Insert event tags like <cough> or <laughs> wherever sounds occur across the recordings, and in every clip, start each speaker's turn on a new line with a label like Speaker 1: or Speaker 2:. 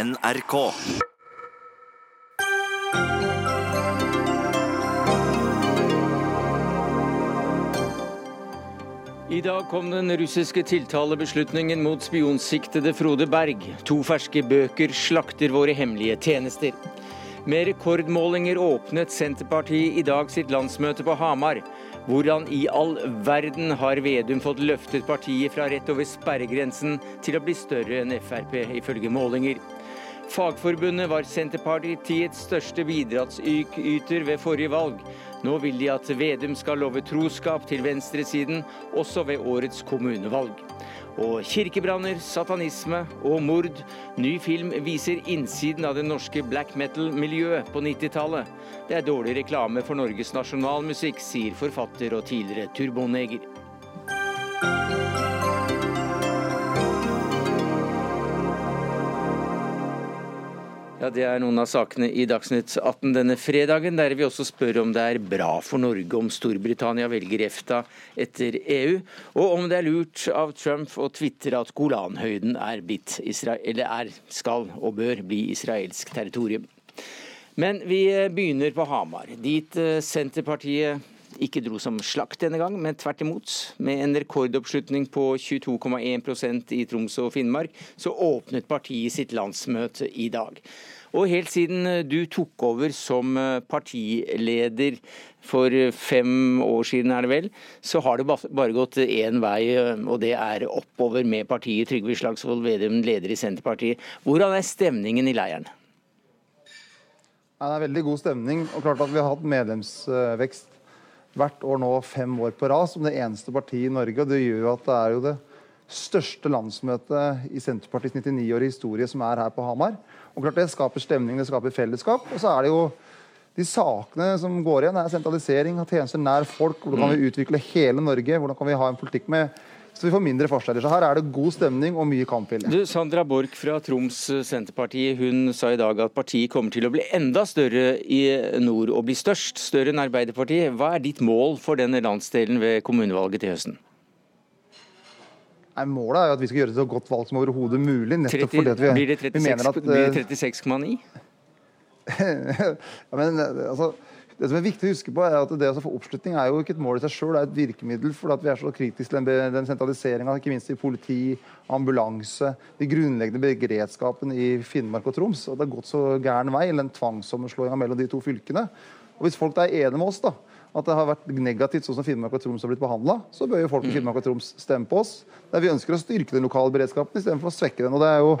Speaker 1: NRK.
Speaker 2: I dag kom den russiske tiltalebeslutningen mot spionsiktede Frode Berg. To ferske bøker slakter våre hemmelige tjenester. Med rekordmålinger åpnet Senterpartiet i dag sitt landsmøte på Hamar. Hvordan i all verden har Vedum fått løftet partiet fra rett over sperregrensen til å bli større enn Frp, ifølge målinger? Fagforbundet var Senterpartiets største bidragsyter ved forrige valg. Nå vil de at Vedum skal love troskap til venstresiden, også ved årets kommunevalg. Og kirkebranner, satanisme og mord. Ny film viser innsiden av det norske black metal-miljøet på 90-tallet. Det er dårlig reklame for Norges nasjonalmusikk, sier forfatter og tidligere turboneger. Ja, Det er noen av sakene i Dagsnytt 18 denne fredagen, der vi også spør om det er bra for Norge om Storbritannia velger EFTA etter EU, og om det er lurt av Trump å tvitre at Golanhøyden er blitt eller er, skal og bør bli israelsk territorium. Men vi begynner på Hamar, dit eh, Senterpartiet ikke dro som slakt denne gang, men tvert imot. Med en rekordoppslutning på 22,1% i Troms og Finnmark, så åpnet partiet sitt landsmøte i dag. Og helt siden du tok over som partileder for fem år siden, er det vel, så har det bare gått én vei, og det er oppover med partiet. Trygve Slagsvold Vedum, leder i Senterpartiet. Hvordan er stemningen i leiren?
Speaker 3: Det er veldig god stemning. og klart at Vi har hatt medlemsvekst hvert år nå fem år på rad som det eneste partiet i Norge. og Det gjør jo at det er jo det største landsmøtet i Senterpartiets 99-årige historie som er her på Hamar. Og klart Det skaper stemning, det skaper fellesskap. Og så er det jo de sakene som går igjen, er sentralisering av tjenester nær folk. Hvordan kan vi utvikle hele Norge? Hvordan kan vi ha en politikk med så vi får mindre forskjeller. Så her er det god stemning og mye kampvilje.
Speaker 2: Du, Sandra Borch fra Troms Senterparti hun sa i dag at partiet kommer til å bli enda større i nord, og bli størst, større enn Arbeiderpartiet. Hva er ditt mål for denne landsdelen ved kommunevalget til høsten?
Speaker 3: Nei, målet er jo at vi skal gjøre et så godt valg som overhodet mulig.
Speaker 2: 30, fordi vi, blir det 36,9? <laughs>
Speaker 3: ja, men altså det som er viktig å huske på er at det å få oppslutning er jo ikke et mål i seg sjøl, det er et virkemiddel for at vi er så kritiske til den, den sentraliseringa, ikke minst i politi, ambulanse, de grunnleggende beredskapen i Finnmark og Troms. Og det har gått så gæren vei, eller den tvangssammenslåinga mellom de to fylkene. Og hvis folk er enige med oss, da, at det har vært negativt sånn som Finnmark og Troms har blitt behandla, så bør jo folk i mm. Finnmark og Troms stemme på oss. Der vi ønsker å styrke den lokale beredskapen istedenfor å svekke den. og det er jo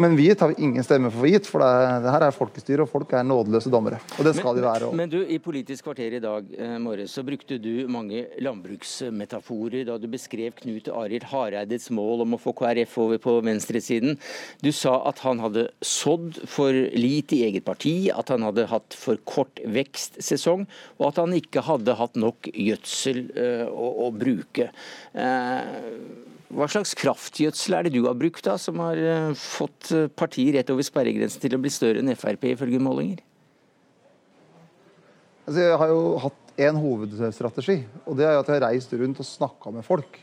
Speaker 3: men vi tar ingen stemme for gitt, for det, er, det, her er folkestyre, og folk er nådeløse dommere. Og det skal men, de være.
Speaker 2: Også. Men du, i Politisk kvarter i dag eh, morges så brukte du mange landbruksmetaforer da du beskrev Knut Arild Hareides mål om å få KrF over på venstresiden. Du sa at han hadde sådd for lite i eget parti, at han hadde hatt for kort vekstsesong, og at han ikke hadde hatt nok gjødsel eh, å, å, bruke. Uh, hva slags kraftgjødsel er det du har brukt da, som har eh, fått eh, partiet rett over sperregrensen til å bli større enn Frp, ifølge målinger?
Speaker 3: Altså, jeg har jo hatt én hovedstrategi, og det er at jeg har reist rundt og snakka med folk.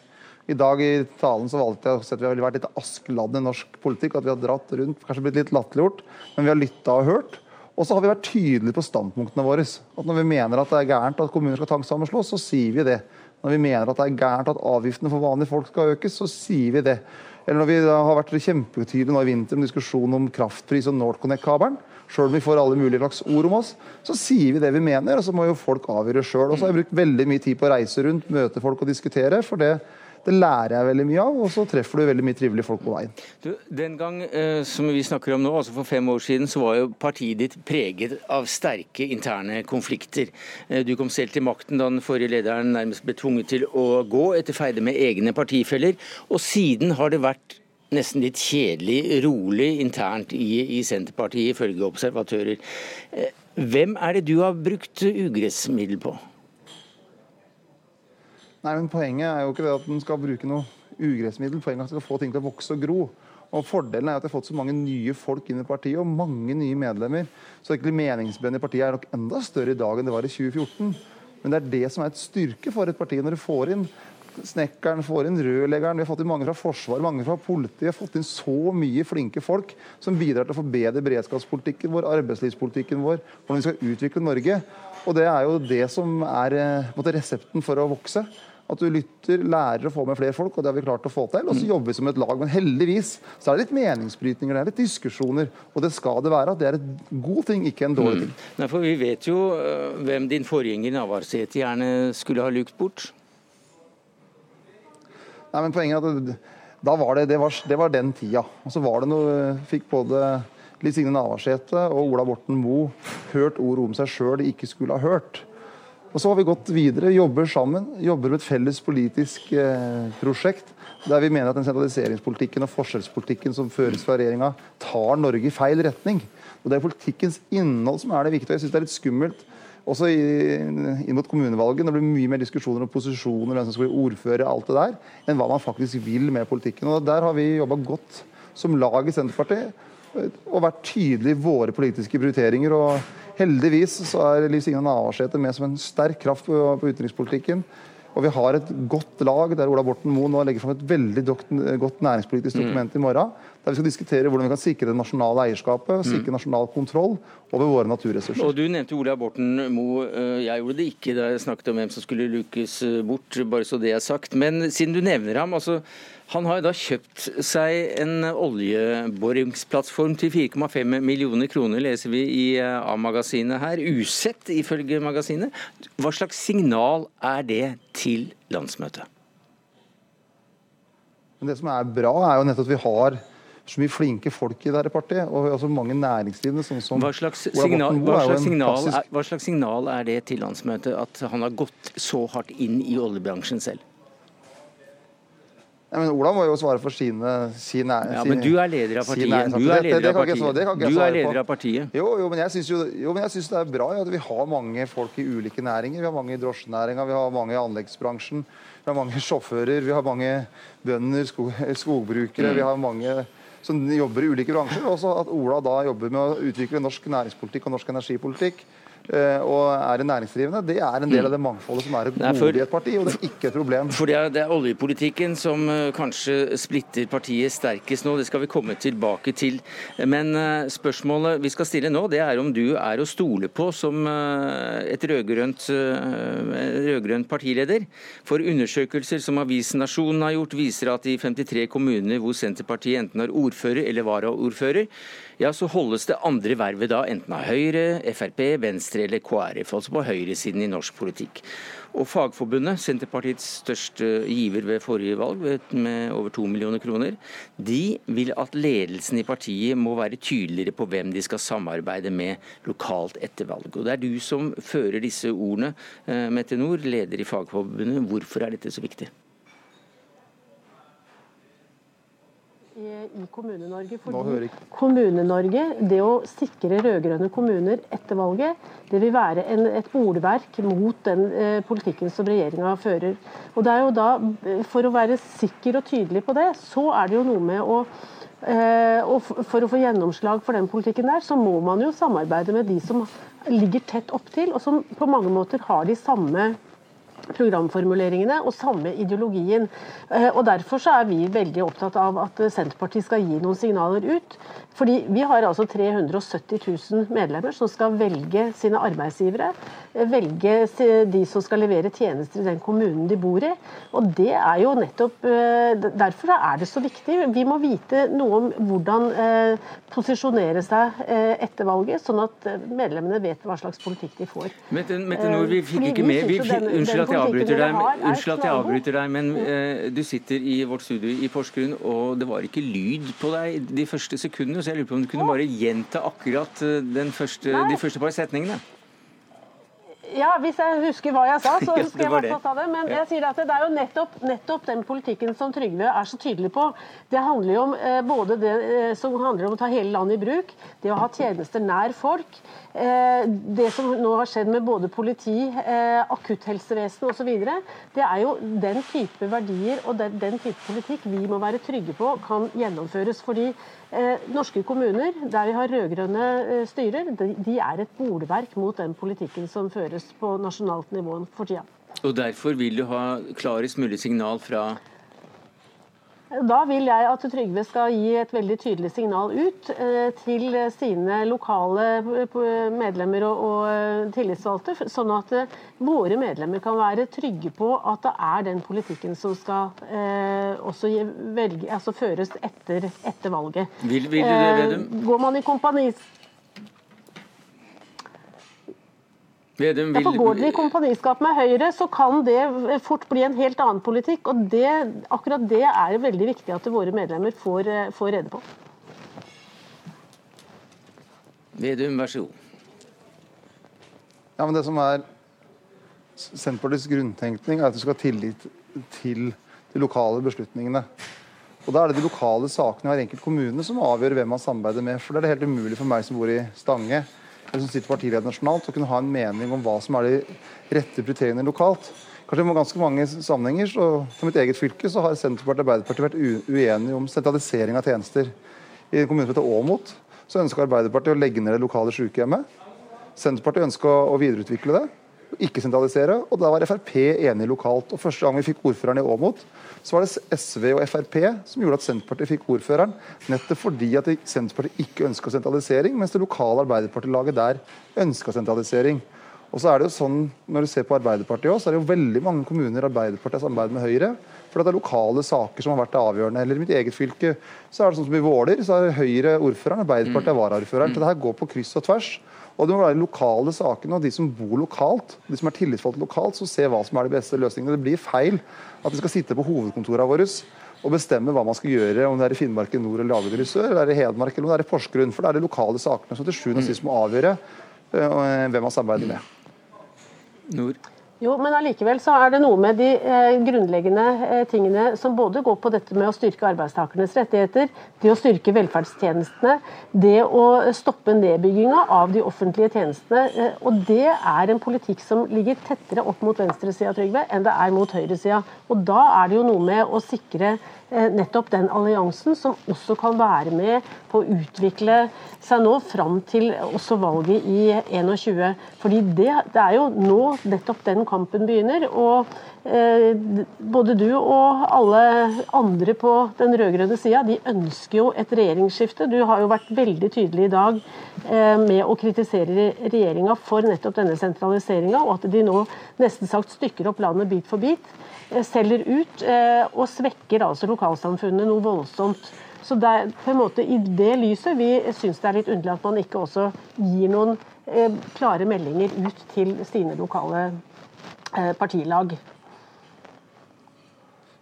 Speaker 3: I dag i talen så valgte jeg å si at vi har vært litt Askeladden i norsk politikk. At vi har dratt rundt, kanskje blitt litt latterliggjort, men vi har lytta og hørt. Og så har vi vært tydelige på standpunktene våre. At Når vi mener at det er gærent at kommuner skal tvangssammenslås, så sier vi det. Når vi mener at det er gærent at avgiftene for vanlige folk skal økes, så sier vi det. Eller når vi har vært kjempetydelige nå i vinter om diskusjonen om kraftpris og NorthConnect-kabelen, sjøl om vi får alle mulige slags ord om oss, så sier vi det vi mener, og så må jo folk avgjøre sjøl. Og så har jeg brukt veldig mye tid på å reise rundt, møte folk og diskutere. for det det lærer jeg veldig mye av, og så treffer du veldig mye trivelige folk på veien.
Speaker 2: Du, den gang eh, som vi snakker om nå, altså for fem år siden, så var jo partiet ditt preget av sterke interne konflikter. Eh, du kom selv til makten da den forrige lederen nærmest ble tvunget til å gå etter feide med egne partifeller, og siden har det vært nesten litt kjedelig, rolig internt i, i Senterpartiet, ifølge observatører. Eh, hvem er det du har brukt ugressmiddel på?
Speaker 3: Nei, men Poenget er jo ikke det at en skal bruke noe ugressmiddel. Poenget er at en skal få ting til å vokse og gro. Og Fordelen er at jeg har fått så mange nye folk inn i partiet, og mange nye medlemmer. Så egentlig meningsbrennet i partiet er nok enda større i dag enn det var i 2014. Men det er det som er et styrke for et parti, når du får inn snekkeren, får inn rørleggeren, vi har fått inn mange fra Forsvaret, mange fra politiet. Vi har fått inn så mye flinke folk som bidrar til å forbedre beredskapspolitikken vår, arbeidslivspolitikken vår, hvordan vi skal utvikle Norge. Og det er jo det som er måtte, resepten for å vokse. At du lytter, lærer å få med flere folk, og det har vi klart å få til. Og så mm. jobber vi som et lag. Men heldigvis så er det litt meningsbrytninger, det er litt diskusjoner. Og det skal det være. at Det er en god ting, ikke en dårlig mm. ting.
Speaker 2: Mm. Nei, for Vi vet jo uh, hvem din forgjenger Navarsete gjerne skulle ha lukt bort.
Speaker 3: Nei, men poenget er at da var det, det, var, det var den tida. Og så var det noe Fikk både Liv Signe Navarsete og Ola Borten Moe hørt ord om seg sjøl de ikke skulle ha hørt. Og så har vi gått videre, jobber sammen, jobber med et felles politisk eh, prosjekt der vi mener at den sentraliseringspolitikken og forskjellspolitikken som føres fra regjeringa, tar Norge i feil retning. Og Det er politikkens innhold som er det viktige. Jeg syns det er litt skummelt også inn mot kommunevalget. Det blir mye mer diskusjoner om posisjoner, hvem som skal bli ordfører, alt det der, enn hva man faktisk vil med politikken. Og Der har vi jobba godt som lag i Senterpartiet og vært tydelige i våre politiske prioriteringer. og Heldigvis så er Liv Signe Navarsete med som en sterk kraft på, på utenrikspolitikken. Og vi har et godt lag der Ola Borten Moe nå legger fram et veldig godt næringspolitisk mm. dokument i morgen. Der vi skal diskutere hvordan vi kan sikre det nasjonale eierskapet, mm. sikre nasjonal kontroll over våre naturressurser.
Speaker 2: Og Du nevnte Ola Borten Moe. Eh, jeg gjorde det ikke da jeg snakket om hvem som skulle lukes eh, bort, bare så det er sagt. Men siden du nevner ham, altså han har da kjøpt seg en oljeboringsplattform til 4,5 millioner kroner, leser vi i eh, A-magasinet her. Usett, ifølge magasinet. Hva slags signal er det til landsmøtet?
Speaker 3: Men det som er bra, er jo nettopp at vi har så mye flinke folk i dette partiet. og så mange næringsdrivende. sånn som
Speaker 2: hva slags, signal, hva, slags signal er, hva slags signal er det til landsmøtet at han har gått så hardt inn i oljebransjen selv?
Speaker 3: Ja, men Ola må jo svare for sine, sine
Speaker 2: Ja, Men du er leder av partiet. Du er leder av partiet. Du er leder av partiet.
Speaker 3: Jo, jo, men jeg syns jo, jo, men jeg synes det er bra ja, at vi har mange folk i ulike næringer. Vi har mange i drosjenæringa, vi har mange i anleggsbransjen. Vi har mange sjåfører, vi har mange bønder, skog, skogbrukere. Mm. Vi har mange som jobber i ulike bransjer. Også at Ola da jobber med å utvikle norsk næringspolitikk og norsk energipolitikk. Eh, og er næringsdrivende, det er en del av det mangfoldet som er et gode i et parti, og det er ikke et problem.
Speaker 2: For det er, det er oljepolitikken som eh, kanskje splitter partiet sterkest nå, det skal vi komme tilbake til. Men eh, spørsmålet vi skal stille nå, det er om du er å stole på som et rød-grønt partileder. For undersøkelser som avisen Nasjonen har gjort, viser at i 53 kommuner hvor Senterpartiet enten har ordfører eller varaordfører, ja, så holdes det andre vervet da enten av Høyre, Frp, Venstre eller KrF, altså på høyresiden i norsk politikk. Og Fagforbundet, Senterpartiets største giver ved forrige valg, med over to millioner kroner, de vil at ledelsen i partiet må være tydeligere på hvem de skal samarbeide med lokalt etter valg. Og Det er du som fører disse ordene, eh, Mette Nord, leder i Fagforbundet. Hvorfor er dette så viktig?
Speaker 1: I Kommune-Norge. Fordi Kommune-Norge, det å sikre rød-grønne kommuner etter valget, det vil være en, et bordverk mot den eh, politikken som regjeringa fører. Og det er jo da, For å være sikker og tydelig på det, så er det jo noe med å eh, og For å få gjennomslag for den politikken der, så må man jo samarbeide med de som ligger tett opptil, og som på mange måter har de samme programformuleringene og samme ideologien. Eh, og Derfor så er vi veldig opptatt av at Senterpartiet skal gi noen signaler ut. Fordi Vi har altså 370 000 medlemmer som skal velge sine arbeidsgivere. Eh, velge de som skal levere tjenester i den kommunen de bor i. Og det er jo nettopp eh, Derfor er det så viktig. Vi må vite noe om hvordan posisjonere seg etter valget, sånn at medlemmene vet hva slags politikk de får.
Speaker 2: Mette, Mette Nord, vi fikk ikke med, vi, Unnskyld at jeg avbryter deg, unnskyld at jeg avbryter deg, men uh, du sitter i vårt studio i Porsgrunn, og det var ikke lyd på deg de første sekundene, så jeg lurer på om du kunne bare gjenta akkurat uh, første, de første par setningene?
Speaker 1: Ja, Hvis jeg husker hva jeg sa, så <laughs> husker jeg hvert ta det. Men jeg sier at det er jo nettopp, nettopp, den politikken som Trygve er så tydelig på. Det handler jo om eh, både det eh, som handler om å ta hele landet i bruk, det å ha tjenester nær folk. Eh, det som nå har skjedd med både politi, eh, akutthelsevesen osv., det er jo den type verdier og den, den type politikk vi må være trygge på kan gjennomføres. fordi Eh, norske kommuner der vi har rød-grønne styrer, de, de, er et bolverk mot den politikken som føres på nasjonalt nivå for tida.
Speaker 2: Og Derfor vil du ha klarest mulig signal fra
Speaker 1: da vil jeg at Trygve skal gi et veldig tydelig signal ut eh, til sine lokale eh, medlemmer og, eh, tillitsvalgte, sånn at våre medlemmer kan være trygge på at det er den politikken som skal også velge, altså føres etter, etter valget.
Speaker 2: Vil, vil du det, Vedum?
Speaker 1: Går man i kompanis
Speaker 2: Vedum
Speaker 1: vil... Går dere i kompaniskap med Høyre, så kan det fort bli en helt annen politikk. og det, Akkurat det er veldig viktig at våre medlemmer får, eh, får rede på.
Speaker 2: Vedum, vær så god.
Speaker 3: Ja, men Det som er Senterpartiets grunntenkning, er at du skal ha tillit til de lokale beslutningene. Og Da er det de lokale sakene i hver enkelt kommune som avgjør hvem man samarbeider med. For det er det helt umulig for meg som bor i Stange eller som sitter partileder nasjonalt, å kunne ha en mening om hva som er de rette prioriteringene lokalt. Kanskje i ganske mange sammenhenger, så For mitt eget fylke så har Senterpartiet og Arbeiderpartiet vært uenige om sentralisering av tjenester. I en kommune som heter Åmot så ønska Arbeiderpartiet å legge ned det lokale sykehjemmet. Senterpartiet ønska å videreutvikle det ikke sentralisere. Og da var Frp enig lokalt. Og Første gang vi fikk ordføreren i Åmot, så var det SV og Frp som gjorde at Senterpartiet fikk ordføreren. Nettopp fordi at Senterpartiet ikke ønska sentralisering, mens det lokale Arbeiderpartilaget der ønska sentralisering. Og så er det jo sånn, Når du ser på Arbeiderpartiet også, så er det jo veldig mange kommuner Arbeiderpartiet har samarbeidet med Høyre. For det er lokale saker som har vært avgjørende. Eller i mitt eget fylke så er det sånn som i Våler, så er Høyre ordføreren, Arbeiderpartiet er varaordføreren. Så det her går på kryss og tvers. Og det må være lokale sakene og de som bor lokalt, de som er tillitsvalgte lokalt, som ser hva som er de beste løsningene. Det blir feil at vi skal sitte på hovedkontorene våre og bestemme hva man skal gjøre, om det er i Finnmark i nord eller i sør, eller er i Hedmark eller om det er i Porsgrunn. For det er de lokale sakene som til sjuende og sist må avgjøre uh, hvem man samarbeider med.
Speaker 2: Nord.
Speaker 1: Jo, men allikevel så er det noe med de eh, grunnleggende eh, tingene som både går på dette med å styrke arbeidstakernes rettigheter, det å styrke velferdstjenestene, det å stoppe nedbygginga av de offentlige tjenestene. Eh, og det er en politikk som ligger tettere opp mot venstresida, Trygve, enn det er mot høyresida. Og da er det jo noe med å sikre nettopp den alliansen som også kan være med på å utvikle seg nå fram til også valget i 21. Fordi det, det er jo nå nettopp den kampen begynner. og eh, Både du og alle andre på den rød-grønne sida de ønsker jo et regjeringsskifte. Du har jo vært veldig tydelig i dag eh, med å kritisere regjeringa for nettopp denne sentraliseringa, og at de nå nesten sagt stykker opp landet bit for bit. Eh, selger ut eh, og svekker altså lokalsamfunnet noe voldsomt. Så det er på en måte i det lyset vi syns det er litt underlig at man ikke også gir noen eh, klare meldinger ut til sine lokale partilag.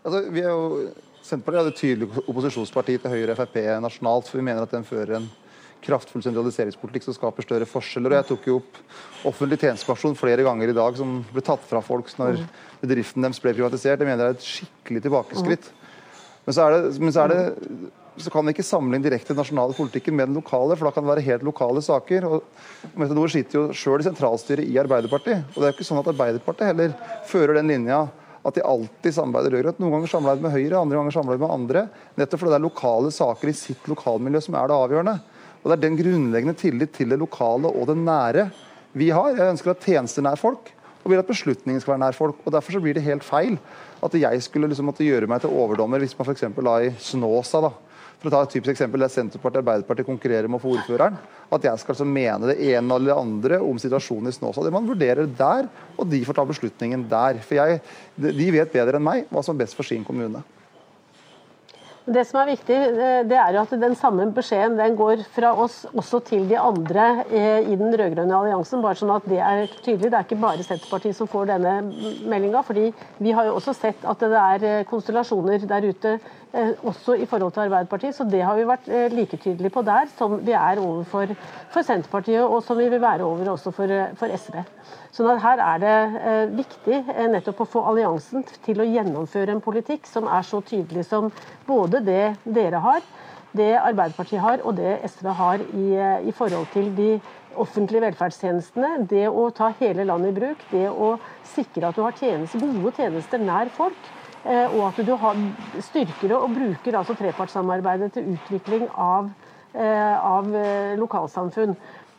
Speaker 3: Altså, vi er jo, Senterpartiet er et tydelig opposisjonsparti til Høyre og Frp nasjonalt, for vi mener at den fører en kraftfull sentraliseringspolitikk som skaper større forskjeller. og Jeg tok jo opp offentlig tjenestepensjon flere ganger i dag, som ble tatt fra folk når bedriften deres ble privatisert. Jeg mener det er et skikkelig tilbakeskritt. Men så, det, men så, det, så kan vi ikke samle inn direkte den nasjonale politikken med den lokale, for da kan det være helt lokale saker. og Metodor sitter jo sjøl i sentralstyret i Arbeiderpartiet. og det er jo ikke sånn at Arbeiderpartiet heller fører den linja at de alltid samarbeider rød-grønt. Noen ganger samarbeider med Høyre, andre ganger samarbeider med andre. Nettopp fordi det er lokale saker i sitt lokalmiljø som er det avgjørende. Og Det er den grunnleggende tillit til det lokale og det nære vi har. Jeg ønsker at tjenester nær folk, og vil at beslutningen skal være nær folk. og Derfor så blir det helt feil at jeg skulle liksom måtte gjøre meg til overdommer hvis man f.eks. la i Snåsa da, for å ta et typisk eksempel der Senterpartiet og Arbeiderpartiet konkurrerer med å få ordføreren, at jeg skal altså mene det ene eller det andre om situasjonen i Snåsa. Det man vurderer der, og de får ta beslutningen der. For jeg, De vet bedre enn meg hva som er best for sin kommune.
Speaker 1: Det som er viktig, eh, det er jo at den samme beskjeden den går fra oss også til de andre eh, i den rød-grønne alliansen. bare sånn at Det er tydelig. Det er ikke bare Senterpartiet som får denne meldinga. vi har jo også sett at det er eh, konstellasjoner der ute også i forhold til Arbeiderpartiet. Så det har vi vært like tydelige på der som vi er overfor for Senterpartiet, og som vi vil være over også for, for SV. At Her er det eh, viktig eh, nettopp å få alliansen til å gjennomføre en politikk som er så tydelig som både det dere har, det Arbeiderpartiet har og det SV har i, eh, i forhold til de offentlige velferdstjenestene. Det å ta hele landet i bruk, det å sikre at du har tjenester, gode tjenester nær folk. Og at du har, styrker og bruker altså trepartssamarbeidet til utvikling av, av lokalsamfunn.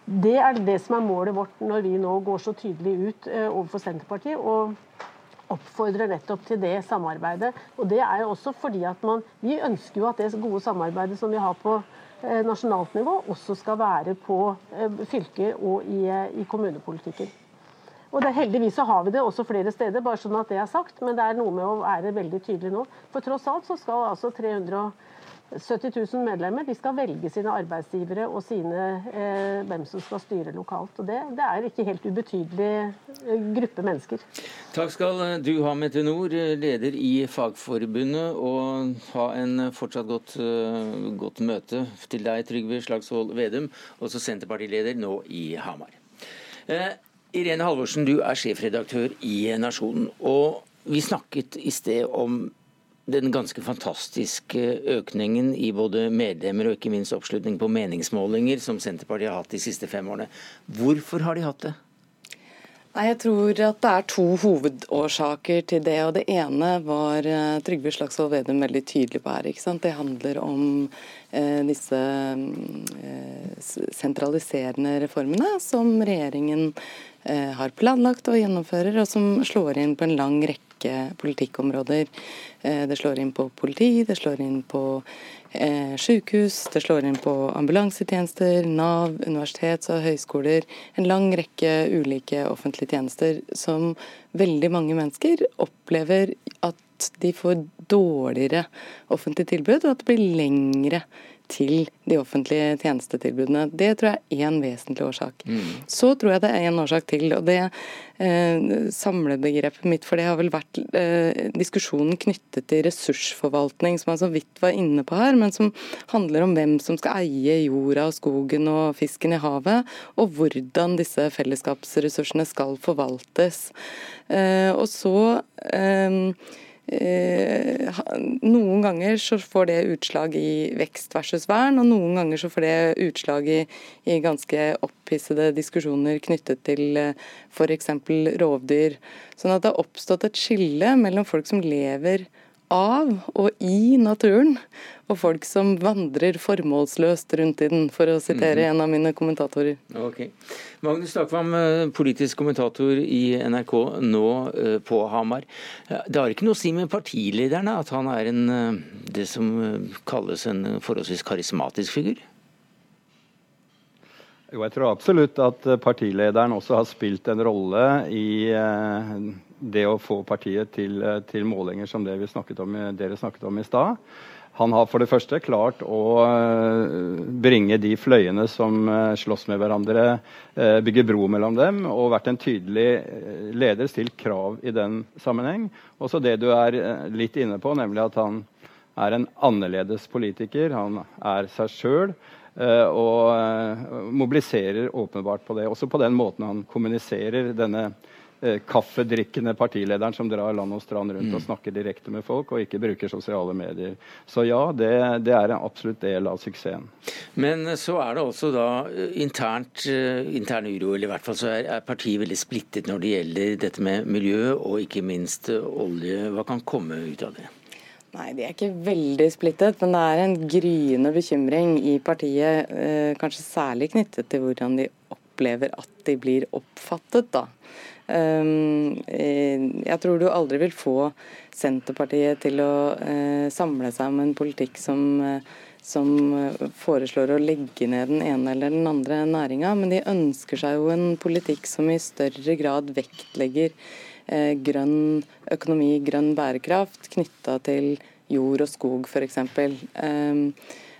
Speaker 1: Det er det som er målet vårt når vi nå går så tydelig ut eh, overfor Senterpartiet. og oppfordrer nettopp til det samarbeidet. Og det er også fordi at man, Vi ønsker jo at det gode samarbeidet som vi har på eh, nasjonalt nivå, også skal være på eh, fylker og i, i kommunepolitikken. Og det, Heldigvis så har vi det også flere steder, bare sånn at det er sagt. Men det er noe med å være veldig tydelig nå. For tross alt så skal altså 300 70 000 medlemmer de skal velge sine arbeidsgivere og sine, eh, hvem som skal styre lokalt. og Det, det er ikke helt ubetydelig eh, gruppe mennesker.
Speaker 2: Takk skal du ha, Mette Nord, leder i Fagforbundet. Og ha en fortsatt godt, uh, godt møte til deg, Trygve Slagsvold Vedum, også Senterpartileder nå i Hamar. Eh, Irene Halvorsen, du er sjefredaktør i Nasjonen. og vi snakket i sted om den ganske fantastiske økningen i både medlemmer og ikke minst oppslutning på meningsmålinger som Senterpartiet har hatt de siste fem årene. Hvorfor har de hatt det?
Speaker 4: Nei, Jeg tror at det er to hovedårsaker til det. og Det ene var uh, Trygve Slagsvold Vedum veldig tydelig på her. ikke sant? Det handler om eh, disse eh, sentraliserende reformene som regjeringen har planlagt og gjennomfører, og som slår inn på en lang rekke rekke politikkområder. Eh, det slår inn på politi, det slår inn på eh, sykehus, det slår inn på ambulansetjenester, Nav, universitets- og høyskoler. En lang rekke ulike offentlige tjenester som veldig mange mennesker opplever at de får dårligere offentlig tilbud, og at det blir lengre til de offentlige tjenestetilbudene. Det tror jeg er én vesentlig årsak. Mm. Så tror jeg det er en årsak til, og det eh, samlebegrepet mitt for det har vel vært eh, diskusjonen knyttet til ressursforvaltning, som jeg så vidt var inne på her, men som handler om hvem som skal eie jorda, og skogen og fisken i havet, og hvordan disse fellesskapsressursene skal forvaltes. Eh, og så Eh, noen ganger så får det utslag i vekst versus vern, og noen ganger så får det utslag i, i ganske opphissede diskusjoner knyttet til eh, f.eks. rovdyr. Sånn at det har oppstått et skille mellom folk som lever av og i naturen, og folk som vandrer formålsløst rundt i den, for å sitere mm. en av mine kommentatorer.
Speaker 2: Ok. Magnus Takvam, eh, politisk kommentator i NRK nå eh, på Hamar. Det har ikke noe å si med partilederne at han er en, eh, det som kalles en forholdsvis karismatisk figur?
Speaker 5: Jo, jeg tror absolutt at partilederen også har spilt en rolle i det å få partiet til, eh, til målinger som det snakket om, dere snakket om i stad. Han har for det første klart å eh, bringe de fløyene som eh, slåss med hverandre, bygge bro mellom dem, og vært en tydelig leder, stilt krav i den sammenheng. Også det du er litt inne på, nemlig at han er en annerledes politiker. Han er seg sjøl. Og mobiliserer åpenbart på det. Også på den måten han kommuniserer denne Eh, kaffedrikkende partilederen som drar land og strand rundt og mm. snakker direkte med folk, og ikke bruker sosiale medier. Så ja, det, det er en absolutt del av suksessen.
Speaker 2: Men så er det også da eh, internt, eh, intern uro, eller i hvert fall så er, er partiet veldig splittet når det gjelder dette med miljø og ikke minst olje. Hva kan komme ut av det?
Speaker 4: Nei, De er ikke veldig splittet, men det er en gryende bekymring i partiet. Eh, kanskje særlig knyttet til hvordan de opplever at de blir oppfattet. da. Ehm, eh, jeg tror du aldri vil få Senterpartiet til å eh, samle seg om en politikk som, eh, som foreslår å legge ned den ene eller den andre næringa, men de ønsker seg jo en politikk som i større grad vektlegger grønn økonomi, grønn bærekraft, knytta til jord og skog f.eks.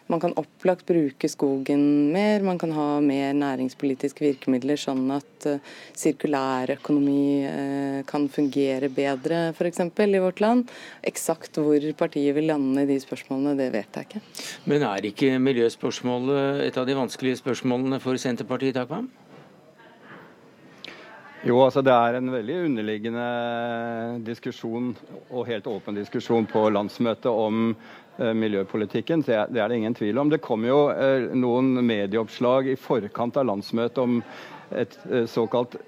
Speaker 4: Man kan opplagt bruke skogen mer, man kan ha mer næringspolitiske virkemidler, sånn at uh, sirkulærøkonomi uh, kan fungere bedre f.eks. i vårt land. Eksakt hvor partiet vil lande i de spørsmålene, det vet jeg ikke.
Speaker 2: Men er ikke miljøspørsmålet et av de vanskelige spørsmålene for Senterpartiet, Takvam?
Speaker 5: Jo, altså Det er en veldig underliggende diskusjon og helt åpen diskusjon på landsmøtet om Eh, miljøpolitikken. Det er det ingen tvil om. Det kom jo eh, noen medieoppslag i forkant av landsmøtet om et såkalt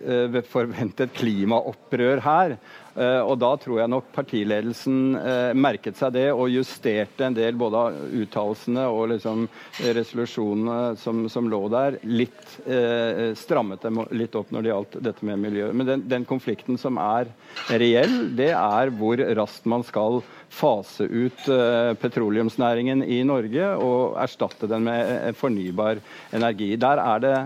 Speaker 5: forventet klimaopprør her. Eh, og Da tror jeg nok partiledelsen eh, merket seg det og justerte en del både av uttalelsene og liksom resolusjonene som, som, lå der. Litt, eh, strammet dem litt opp når det gjaldt dette med miljø. Men den, den konflikten som er reell, det er hvor raskt man skal fase ut uh, petroleumsnæringen i Norge og erstatte den med fornybar energi. Der er det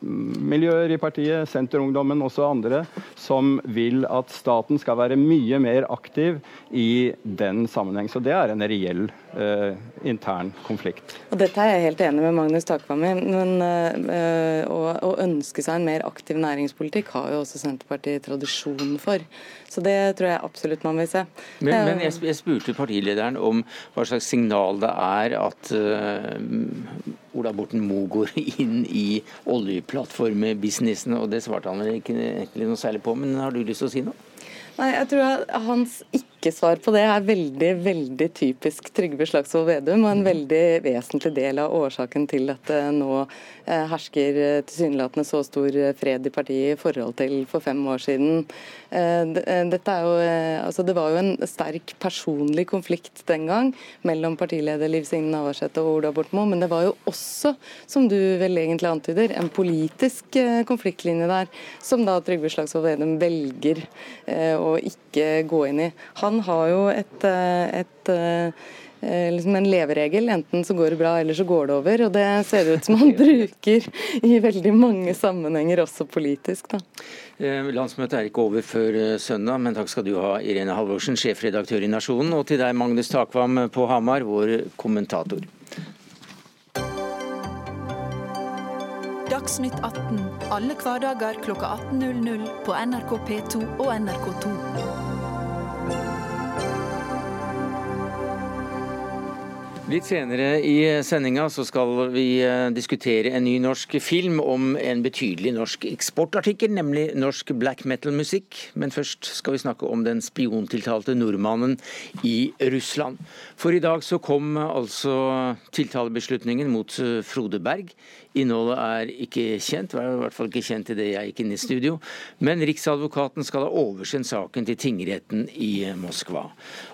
Speaker 5: miljøer i partiet, Senterungdommen også andre, som vil at staten skal være mye mer aktiv i den sammenheng. Så det er en reell eh, intern konflikt.
Speaker 4: Og Dette er jeg helt enig med Magnus Takvam i, men uh, å, å, ønske seg en mer aktiv næringspolitikk har jo også Senterpartiet tradisjon for. Så det tror jeg absolutt man vil se.
Speaker 2: Men, men jeg, jeg, spurte partilederen om hva slags signal det er at uh, Ola Borten Moe går <laughs> inn i oljeplattformbusinessen, og det svarte han vel ikke noe særlig på. Men har du lyst til å si noe?
Speaker 4: Nei, jeg tror at Hans ikke-svar på det er veldig veldig typisk Trygve Slagsvold Vedum, og en veldig vesentlig del av årsaken til at det nå eh, hersker eh, tilsynelatende så stor fred i partiet i forhold til for fem år siden. Eh, dette er jo, altså det var jo en sterk personlig konflikt den gang mellom partileder Liv Signe Navarsete og Ola Borten Moe, men det var jo også, som du vel egentlig antyder, en politisk konfliktlinje der, som da Trygve Slagsvold Vedum velger å ikke gå inn i. Han har jo et, eh, et eh, liksom en leveregel. Enten så går det bra, eller så går det over. Og det ser det ut som han <laughs> bruker i veldig mange sammenhenger, også politisk. da.
Speaker 2: Eh, landsmøtet er ikke over før søndag, men takk skal du ha, Irene Halvorsen, sjefredaktør i Nasjonen, og til deg, Magnus Takvam på Hamar, vår kommentator.
Speaker 6: Dagsnytt 18 alle hverdager kl 18.00 på NRK P2 og NRK2.
Speaker 2: Litt senere i sendinga så skal vi eh, diskutere en ny norsk film om en betydelig norsk eksportartikkel, nemlig norsk black metal-musikk. Men først skal vi snakke om den spiontiltalte nordmannen i Russland. For i dag så kom altså tiltalebeslutningen mot eh, Frode Berg. Innholdet er ikke kjent, var i hvert fall ikke kjent idet jeg gikk inn i studio. Men Riksadvokaten skal ha oversendt saken til tingretten i Moskva.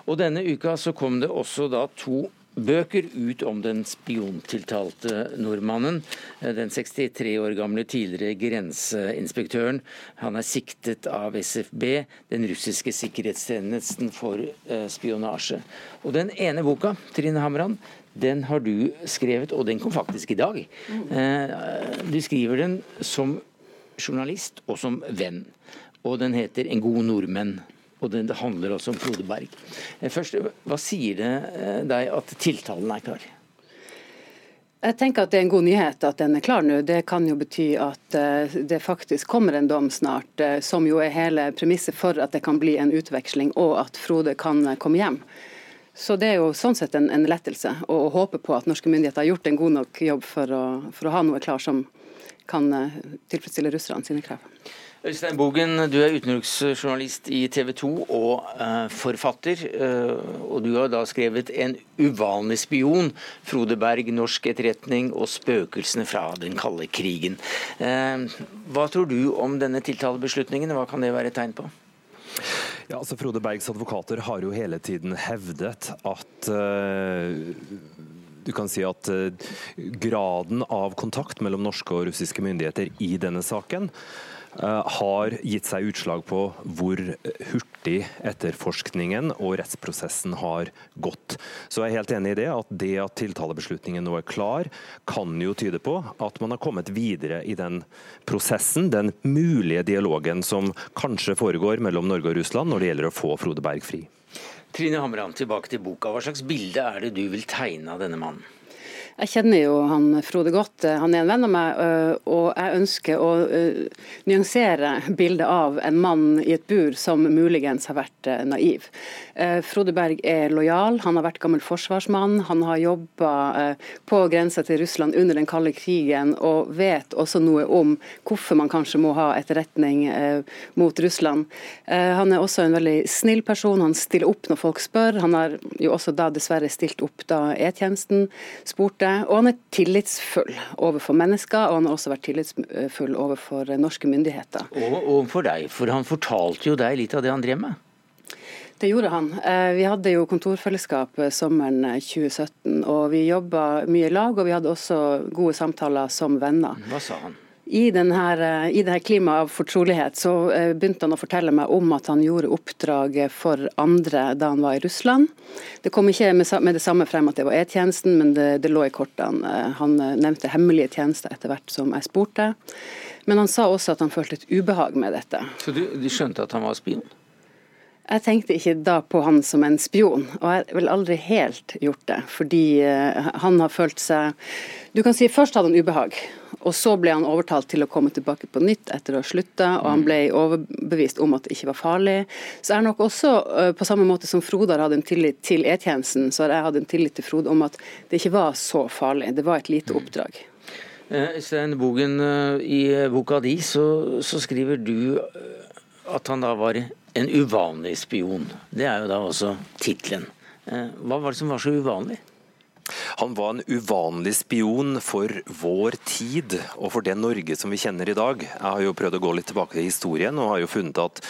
Speaker 2: Og denne uka så kom det også da to bøker ut om den spiontiltalte nordmannen. Den 63 år gamle tidligere grenseinspektøren. Han er siktet av SFB, den russiske sikkerhetstjenesten for eh, spionasje. Og Den ene boka, Trine Hamran, den har du skrevet, og den kom faktisk i dag. Eh, du skriver den som journalist og som venn. Og den heter 'En god nordmenn' og det handler også om Frode Berg. Eh, først, Hva sier det eh, deg at tiltalen er klar?
Speaker 7: Jeg tenker at Det er en god nyhet at den er klar nå. Det kan jo bety at eh, det faktisk kommer en dom snart, som jo er hele premisset for at det kan bli en utveksling og at Frode kan komme hjem. Så Det er jo sånn sett en, en lettelse, og håpe på at norske myndigheter har gjort en god nok jobb for å, for å ha noe klar som kan tilfredsstille russerne sine krav.
Speaker 2: Øystein Bogen, du er utenriksjournalist i TV 2 og uh, forfatter. Uh, og du har da skrevet 'En uvanlig spion', Frode Berg, norsk etterretning og spøkelsene fra den kalde krigen. Uh, hva tror du om denne tiltalebeslutningen, hva kan det være et tegn på?
Speaker 8: Ja, altså Frode Bergs advokater har jo hele tiden hevdet at du kan si at graden av kontakt mellom norske og russiske myndigheter i denne saken har gitt seg utslag på hvor hurtig etterforskningen og rettsprosessen har gått. Så jeg er helt enig i det, at det at tiltalebeslutningen nå er klar, kan jo tyde på at man har kommet videre i den prosessen, den mulige dialogen som kanskje foregår mellom Norge og Russland når det gjelder å få Frode Berg fri.
Speaker 2: Trine Hamran, tilbake til boka. Hva slags bilde er det du vil tegne av denne mannen?
Speaker 7: Jeg kjenner jo han Frode godt. Han er en venn av meg, øh, og jeg ønsker å øh, nyansere bildet av en mann i et bur som muligens har vært øh, naiv. Frode Berg er lojal, han har vært gammel forsvarsmann. Han har jobba på grensa til Russland under den kalde krigen, og vet også noe om hvorfor man kanskje må ha etterretning mot Russland. Han er også en veldig snill person, han stiller opp når folk spør. Han har jo også da dessverre stilt opp da E-tjenesten spurte borte. Og han er tillitsfull overfor mennesker, og han har også vært tillitsfull overfor norske myndigheter.
Speaker 2: Og overfor deg, for han fortalte jo deg litt av det han drev med?
Speaker 7: Det gjorde han. Eh, vi hadde jo kontorfellesskap eh, sommeren 2017, og vi jobba mye i lag. Og vi hadde også gode samtaler som venner.
Speaker 2: Hva sa han?
Speaker 7: I, denne, eh, I dette klimaet av fortrolighet så eh, begynte han å fortelle meg om at han gjorde oppdraget for andre da han var i Russland. Det kom ikke med det samme frem at det var E-tjenesten, men det, det, lå i kortene. Eh, han nevnte hemmelige tjenester etter hvert som jeg spurte. Men han sa også at han følte et ubehag med dette.
Speaker 2: Så du, du skjønte at han var spion?
Speaker 7: Jeg tenkte ikke da på han som en spion, og jeg har vel aldri helt gjort det. Fordi han har følt seg Du kan si først hadde han ubehag, og så ble han overtalt til å komme tilbake på nytt etter å ha slutta, og han ble overbevist om at det ikke var farlig. Så er nok også, på samme måte som Frode har hatt en tillit til E-tjenesten, så har jeg hatt en tillit til Frode om at det ikke var så farlig. Det var et lite oppdrag.
Speaker 2: Eh, Øystein Bogen, i boka di så, så skriver du at han da var en uvanlig spion. Det er jo da også tittelen. Hva var det som var så uvanlig?
Speaker 8: Han var en uvanlig spion for vår tid og for det Norge som vi kjenner i dag. Jeg har jo prøvd å gå litt tilbake til historien og har jo funnet at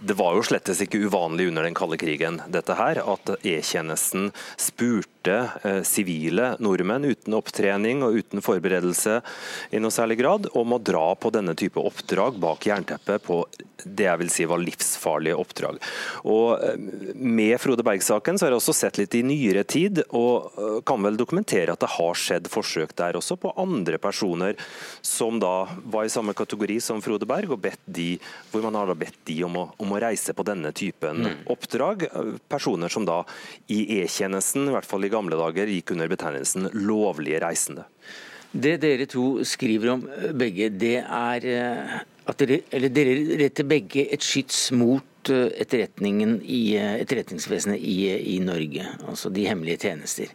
Speaker 8: det var jo slettes ikke uvanlig under den kalde krigen dette her, at E-tjenesten spurte eh, sivile nordmenn uten opptrening og uten forberedelse i noe særlig grad om å dra på denne type oppdrag bak jernteppet på det jeg vil si var livsfarlige oppdrag. Og eh, Med Frode Berg-saken så har jeg også sett litt i nyere tid, og eh, kan vel dokumentere at det har skjedd forsøk der også på andre personer som da var i samme kategori som Frode Berg, og bedt de, hvor man har da bedt de om å, om om å reise på denne typen mm. oppdrag. Personer som da i E-tjenesten, i hvert fall i gamle dager, gikk under betegnelsen lovlige reisende.
Speaker 2: Det dere to skriver om eh, begge, det er eh, at dere, eller dere retter begge et skyts mot eh, etterretningen i etterretningsvesenet i, i, Norge, altså de hemmelige tjenester.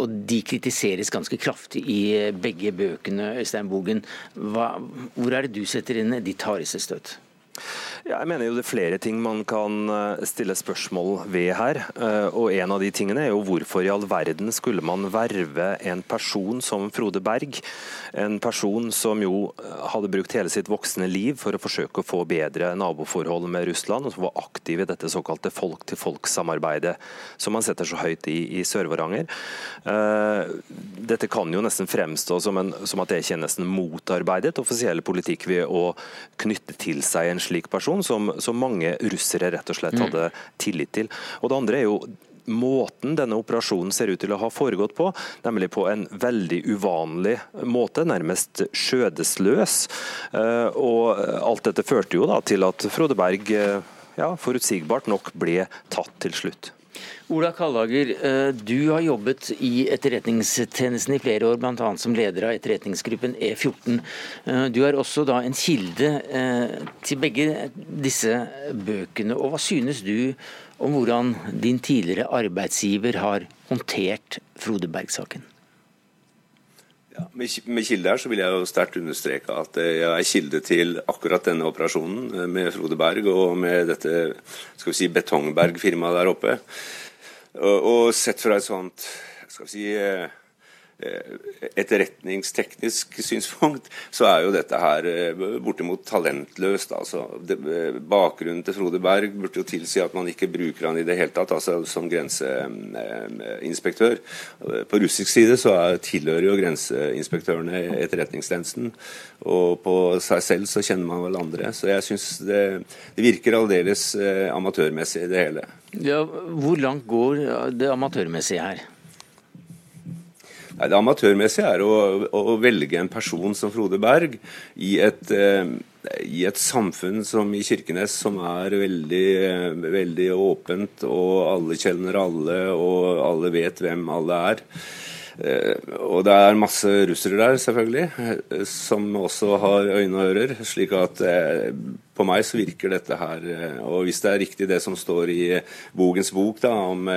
Speaker 2: og de kritiseres ganske kraftig i begge bøkene, Øystein Bogen. Hva, hvor er det du setter inn ditt hardeste støt?
Speaker 8: Jeg mener jo det er flere ting man kan eh, stille spørsmål ved her. Eh, og En av de tingene er jo hvorfor i all verden skulle man verve en person som Frode Berg? En person som jo eh, hadde brukt hele sitt voksne liv for å forsøke å få bedre naboforhold med Russland, og som var aktiv i dette såkalte folk-til-folk-samarbeidet som man setter så høyt i, i Sør-Varanger. Dette kan jo nesten fremstå som, en, som at er nesten motarbeidet offisiell politikk ved å knytte til seg en slik person person som, som mange russere rett og slett mm. hadde tillit til. Og Det andre er jo måten denne operasjonen ser ut til å ha foregått på, nemlig på en veldig uvanlig måte, nærmest skjødesløs. Eh, og alt dette førte jo da til at Frode Berg eh, ja, forutsigbart nok ble tatt til slutt.
Speaker 2: Ola Kallager, eh, du har jobbet i Etterretningstjenesten i flere år, bl.a. som leder av etterretningsgruppen E14. Eh, du er også da en kilde eh, til begge disse bøkene. og Hva synes du om hvordan din tidligere arbeidsgiver har håndtert Frode Berg-saken?
Speaker 9: Ja, med kilde her så vil jeg jo sterkt understreke at jeg er kilde til akkurat denne operasjonen med Frode Berg og med dette skal vi si, Betongberg-firmaet der oppe. Og, sett fra et sånt skal vi si Eh, etterretningsteknisk <laughs> synspunkt, så er jo dette her eh, bortimot talentløst. altså. det, bakgrunnen til Frode Berg burde jo tilsi at man ikke bruker han i det hele tatt, altså som grenseinspektør. På russisk side så er, tilhører jo grenseinspektørene etterretningstjenesten, og på seg selv så kjenner man vel andre. Så jeg syns det, det, virker aldeles amatørmessig, det hele.
Speaker 2: Ja, hvor langt går det amatørmessige her?
Speaker 9: Nei, Det amatørmessige er å, å, velge en person som Frode Berg i et, eh, i et samfunn som i Kirkenes, som er veldig, eh, veldig åpent, og alle kjenner alle, og alle vet hvem alle er. Eh, og det er masse russere der, selvfølgelig, eh, som også har øyne og ører. slik at eh, på meg så virker dette her Og hvis det er riktig det som står i Bogens bok da, om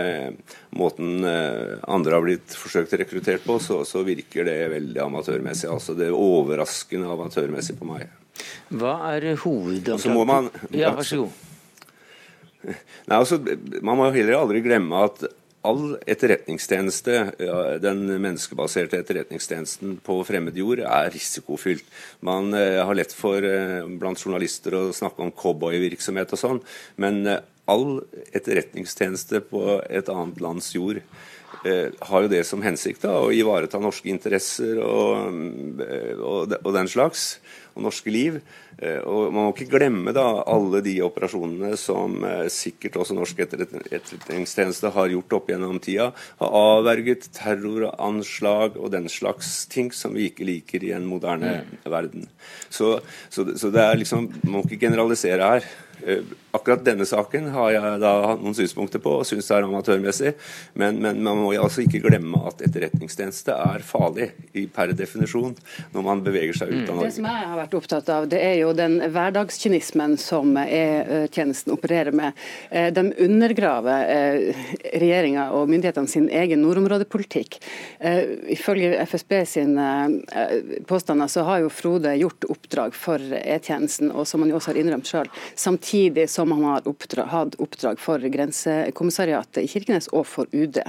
Speaker 9: måten andre har blitt forsøkt rekruttert på, så, så virker det veldig amatørmessig. Altså det er overraskende amatørmessig på meg.
Speaker 2: Hva er hovedanklagen? Ja, vær så god.
Speaker 9: Nei, altså, Man må heller aldri glemme at all etterretningstjeneste, den menneskebaserte etterretningstjenesten på fremmed jord, er risikofylt. Man eh, har lett for eh, blant journalister å snakke om cowboyvirksomhet og sånn, men eh, all etterretningstjeneste på et annet lands jord har jo det som hensikt da, å ivareta norske interesser og, og, og den slags og norske liv. Eh, og Man må ikke glemme da alle de operasjonene som eh, sikkert også norsk etterretningstjeneste har gjort opp gjennom tida. Har avverget terroranslag og den slags ting som vi ikke liker i en moderne mm. verden. Så, så, så, det er liksom, Man må ikke generalisere her. Eh, akkurat denne saken har jeg da hatt noen synspunkter på og syns det er amatørmessig. Men, men, man må altså ikke glemme at etterretningstjeneste er farlig i, per definisjon når man beveger seg ut av mm. Norge.
Speaker 7: Det som jeg har vært opptatt av, det er jo den hverdagskynismen som E-tjenesten opererer med. Eh, de undergraver eh, regjeringa og myndighetene sin egen nordområdepolitikk. Ifølge FSB sine påstander så har jo Frode gjort oppdrag for E-tjenesten, og som han jo også har innrømt sjøl. Samtidig samtidig som han har oppdrag, hatt oppdrag for Grensekommissariatet i Kirkenes og for UD.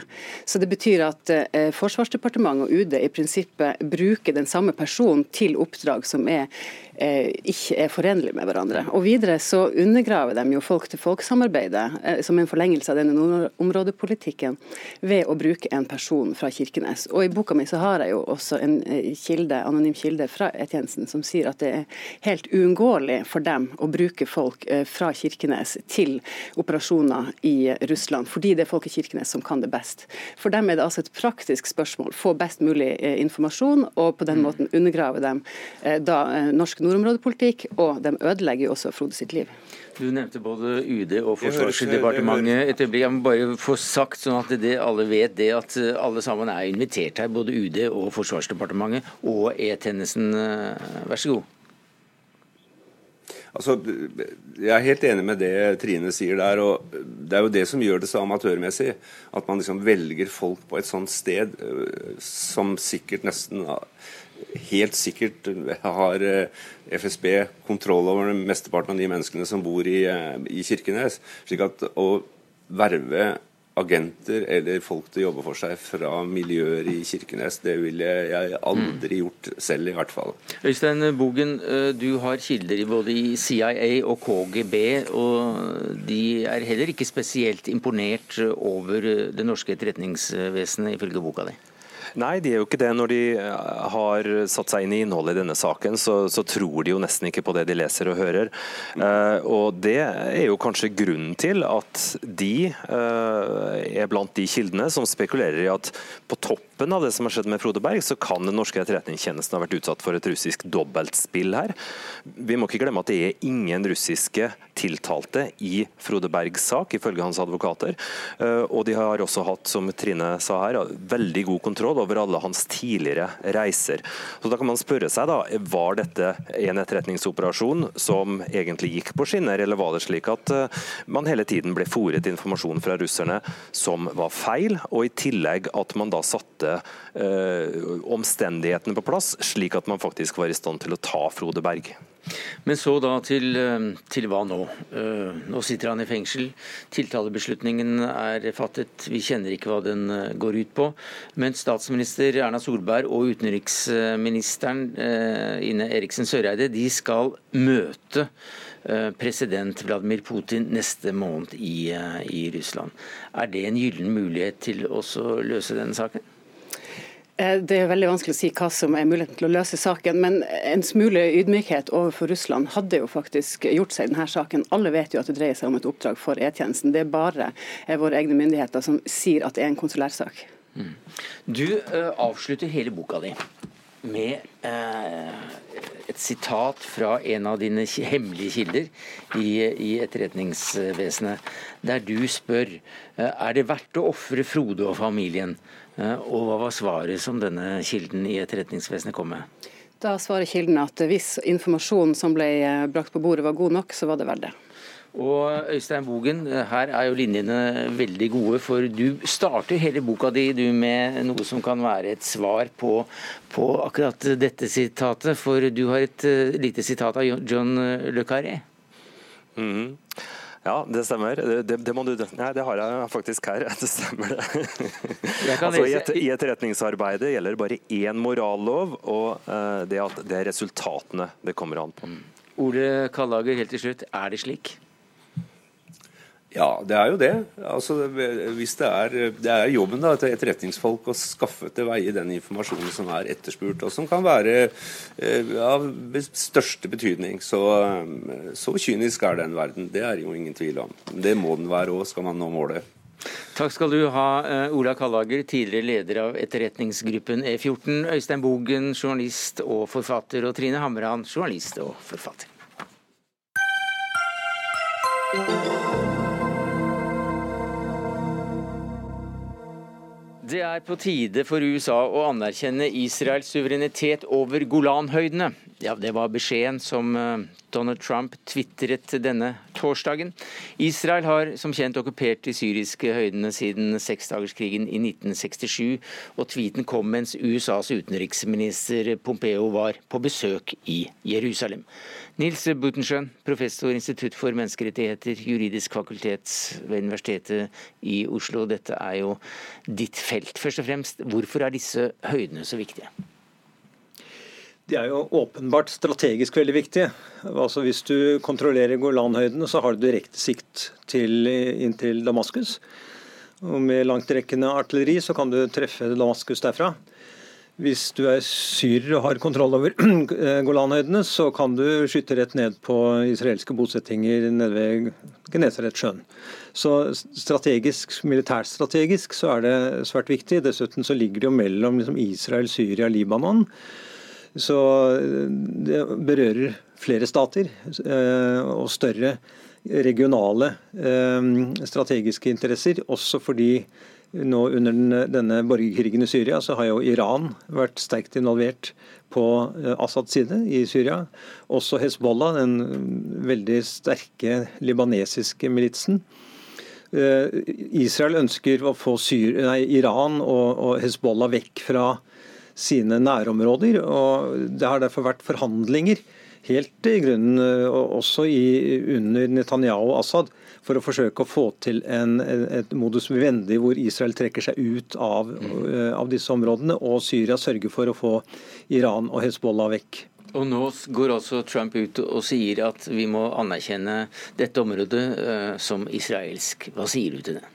Speaker 7: Så Det betyr at eh, Forsvarsdepartementet og UD i prinsippet bruker den samme personen til oppdrag som er ikke er forenlige med hverandre. Og Videre så undergraver de jo folk-til-folk-samarbeidet eh, som en forlengelse av denne nordområdepolitikken ved å bruke en person fra Kirkenes. Og I boka mi så har jeg jo også en eh, kilde, anonym kilde fra E-tjenesten som sier at det er helt uunngåelig for dem å bruke folk fra Kirkenes til operasjoner i Russland, fordi det er folk i Kirkenes som kan det best. For dem er det altså et praktisk spørsmål, få best mulig informasjon, og på den mm. måten undergrave dem da norsk nordområdepolitikk, og de ødelegger jo også Frode sitt liv.
Speaker 2: Du nevnte både UD og Forsvarsdepartementet. Et øyeblikk, Jeg må bare få sagt, sånn at det, alle vet det, at eh, alle sammen er invitert her. Både UD og Forsvarsdepartementet og E-tjenesten. Eh, vær så god.
Speaker 9: Altså, Jeg er helt enig med det Trine sier der. og Det er jo det som gjør det så amatørmessig. At man liksom velger folk på et sånt sted eh, som sikkert nesten helt sikkert har eh, FSB kontroll over mesteparten av de menneskene som bor i, eh, i Kirkenes. slik at å verve agenter eller folk til å jobbe for seg fra miljøer i Kirkenes. Det ville jeg aldri gjort selv, i hvert fall.
Speaker 2: Øystein Bogen, eh, du har kilder både i CIA og KGB, og de er heller ikke spesielt imponert over det norske etterretningsvesenet, ifølge boka di?
Speaker 8: Nei, de er jo ikke det. Når de eh, har satt seg inn i innholdet i denne saken, så, så tror de jo nesten ikke på det de leser og hører. Uh, og Det er jo kanskje grunnen til at de uh, er blant de kildene som spekulerer i at på toppen av det som har skjedd med Frode Berg, så kan den norske etterretningstjenesten ha vært utsatt for et russisk dobbeltspill her. Vi må ikke glemme at det er ingen russiske tiltalte i Frode Bergs sak, ifølge hans advokater. Uh, og de har også hatt, som Trine sa her, veldig god kontroll over alle hans tidligere reiser. Så da kan man spørre seg da, Var dette en etterretningsoperasjon som egentlig gikk på skinner, eller var det slik at eh, man hele tiden ble fòret informasjon fra russerne som var feil, og i tillegg at man da satte omstendighetene på plass, slik at man faktisk var i stand til å ta Frode Berg?
Speaker 2: Men så da til, eh, til, hva nå? Eh, nå sitter han i fengsel. Tiltalebeslutningen er fattet. Vi kjenner ikke hva den eh, går ut på. Men statsminister Erna Solberg og utenriksministeren Ine Eriksen Søreide de skal møte president Vladimir Putin neste måned i, i Russland. Er det en gyllen mulighet til å løse denne saken?
Speaker 7: Eh, det er veldig vanskelig å si hva som er muligheten til å løse saken, men en smule ydmykhet overfor Russland hadde jo faktisk gjort seg i denne saken. Alle vet jo at det dreier seg om et oppdrag for E-tjenesten. Det er bare eh, våre egne myndigheter som sier at det er en konsulærsak. Mm.
Speaker 2: Du uh, avslutter hele boka di med uh, et sitat fra en av dine hemmelige kilder i, i Etterretningsvesenet, der du spør er det verdt å ofre Frode og familien og hva var svaret som denne kilden i Etterretningsvesenet kom med?
Speaker 7: Da svarer kilden at hvis informasjonen som ble eh, brakt på bordet var god nok, så var det verdt det.
Speaker 2: Og Øystein Bogen, eh, her er jo linjene veldig gode, for du starter hele boka di du med noe som kan være et svar på, på akkurat dette sitatet. For du har et lite sitat av John Le Carré.
Speaker 8: Mm. Ja, det stemmer. Det, det, må du, nei, det har jeg faktisk her. <laughs> Det stemmer, det. altså, i, et, I etterretningsarbeidet gjelder bare én morallov, og uh, det, at det er resultatene det kommer an på.
Speaker 2: Ole Kallager, helt til slutt. Er det slik?
Speaker 9: Ja, det er jo det. Altså, hvis det er, det er jobben da, til etterretningsfolk å skaffe til veie den informasjonen som er etterspurt, og som kan være eh, av største betydning. Så, eh, så kynisk er den verden. Det er jo ingen tvil om. Det må den være òg, skal man nå målet.
Speaker 2: Takk skal du ha, eh, Ola Kallager, tidligere leder av etterretningsgruppen E14. Øystein Bogen, journalist og forfatter, og Trine Hamran, journalist og forfatter. Det er på tide for USA å anerkjenne Israels suverenitet over Golanhøydene. Ja, Det var beskjeden som eh, Donald Trump tvitret denne torsdagen. Israel har som kjent okkupert de syriske høydene siden seksdagerskrigen i 1967, og tweeten kom mens USAs utenriksminister Pompeo var på besøk i Jerusalem. Nils Butenschøn, professor Institutt for menneskerettigheter, juridisk fakultet ved Universitetet i Oslo. Dette er jo ditt felt. Først og fremst, hvorfor er disse høydene så viktige?
Speaker 10: De er jo åpenbart strategisk veldig viktige. Altså Hvis du kontrollerer Golanhøydene, så har du direkte sikt til, inn til Damaskus. Og Med langtrekkende artilleri så kan du treffe Damaskus derfra. Hvis du er syrer og har kontroll over <clears throat> Golanhøydene, så kan du skyte rett ned på israelske bosettinger nede ved Genesaretsjøen. Så strategisk, militærstrategisk så er det svært viktig. Dessuten så ligger det jo mellom liksom Israel, Syria, Libanon. Så eh, det berører flere stater eh, og større regionale eh, strategiske interesser. Også fordi nå under denne borgerkrigen i Syria så har jo Iran vært sterkt involvert på Assads side i Syria. Også Hezbollah, den veldig sterke libanesiske militsen. Israel ønsker å få Syr nei, Iran og, og Hezbollah vekk fra sine nærområder. og Det har derfor vært forhandlinger helt i grunnen også i, under Netanyahu og Assad for å forsøke å få til en, et modus vivendi hvor Israel trekker seg ut av, av, disse områdene, og Syria sørger for å få Iran og Hezbollah vekk.
Speaker 2: Og Nå går også Trump ut og sier at vi må anerkjenne dette området som israelsk. Hva sier du til det?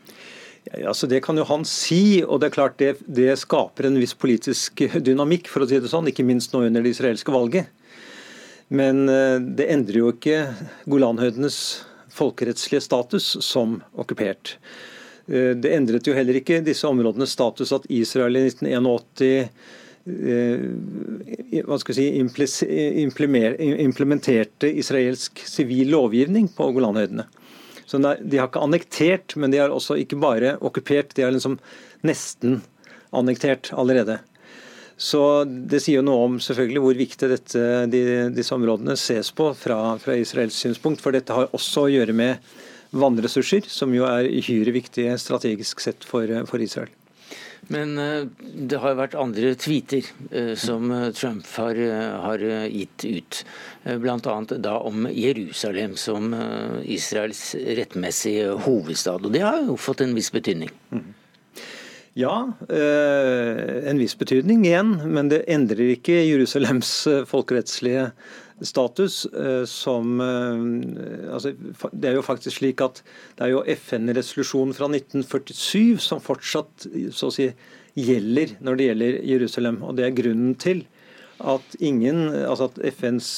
Speaker 10: Altså Det kan jo han si, og det er klart det, det, skaper en viss politisk dynamikk, for å si det sånn, ikke minst nå under det israelske valget. Men eh, det endrer jo ikke Golanhøydenes folkerettslige status som okkupert. Eh, det endret jo heller ikke disse områdenes status at Israel i 1981 eh, hva skal si, implementerte israelsk sivil lovgivning på Golanhøydene. Så De har ikke annektert, men de har også ikke bare okkupert, de har liksom nesten annektert allerede. Så Det sier jo noe om selvfølgelig hvor viktig dette, de, disse områdene ses på fra, fra Israels synspunkt. For dette har også å gjøre med vannressurser, som jo er uhyre viktige strategisk sett for, for Israel.
Speaker 2: Men eh, det har vært andre tweeter eh, som eh, Trump har, har gitt ut. Bl.a. da om Jerusalem som Israels rettmessige hovedstad. Og det har jo fått en viss betydning.
Speaker 10: Ja, en viss betydning igjen. Men det endrer ikke Jerusalems folkerettslige status som altså, Det er jo faktisk slik at det er jo FN-resolusjonen fra 1947 som fortsatt så å si, gjelder når det gjelder Jerusalem. Og det er grunnen til at, ingen, altså at FNs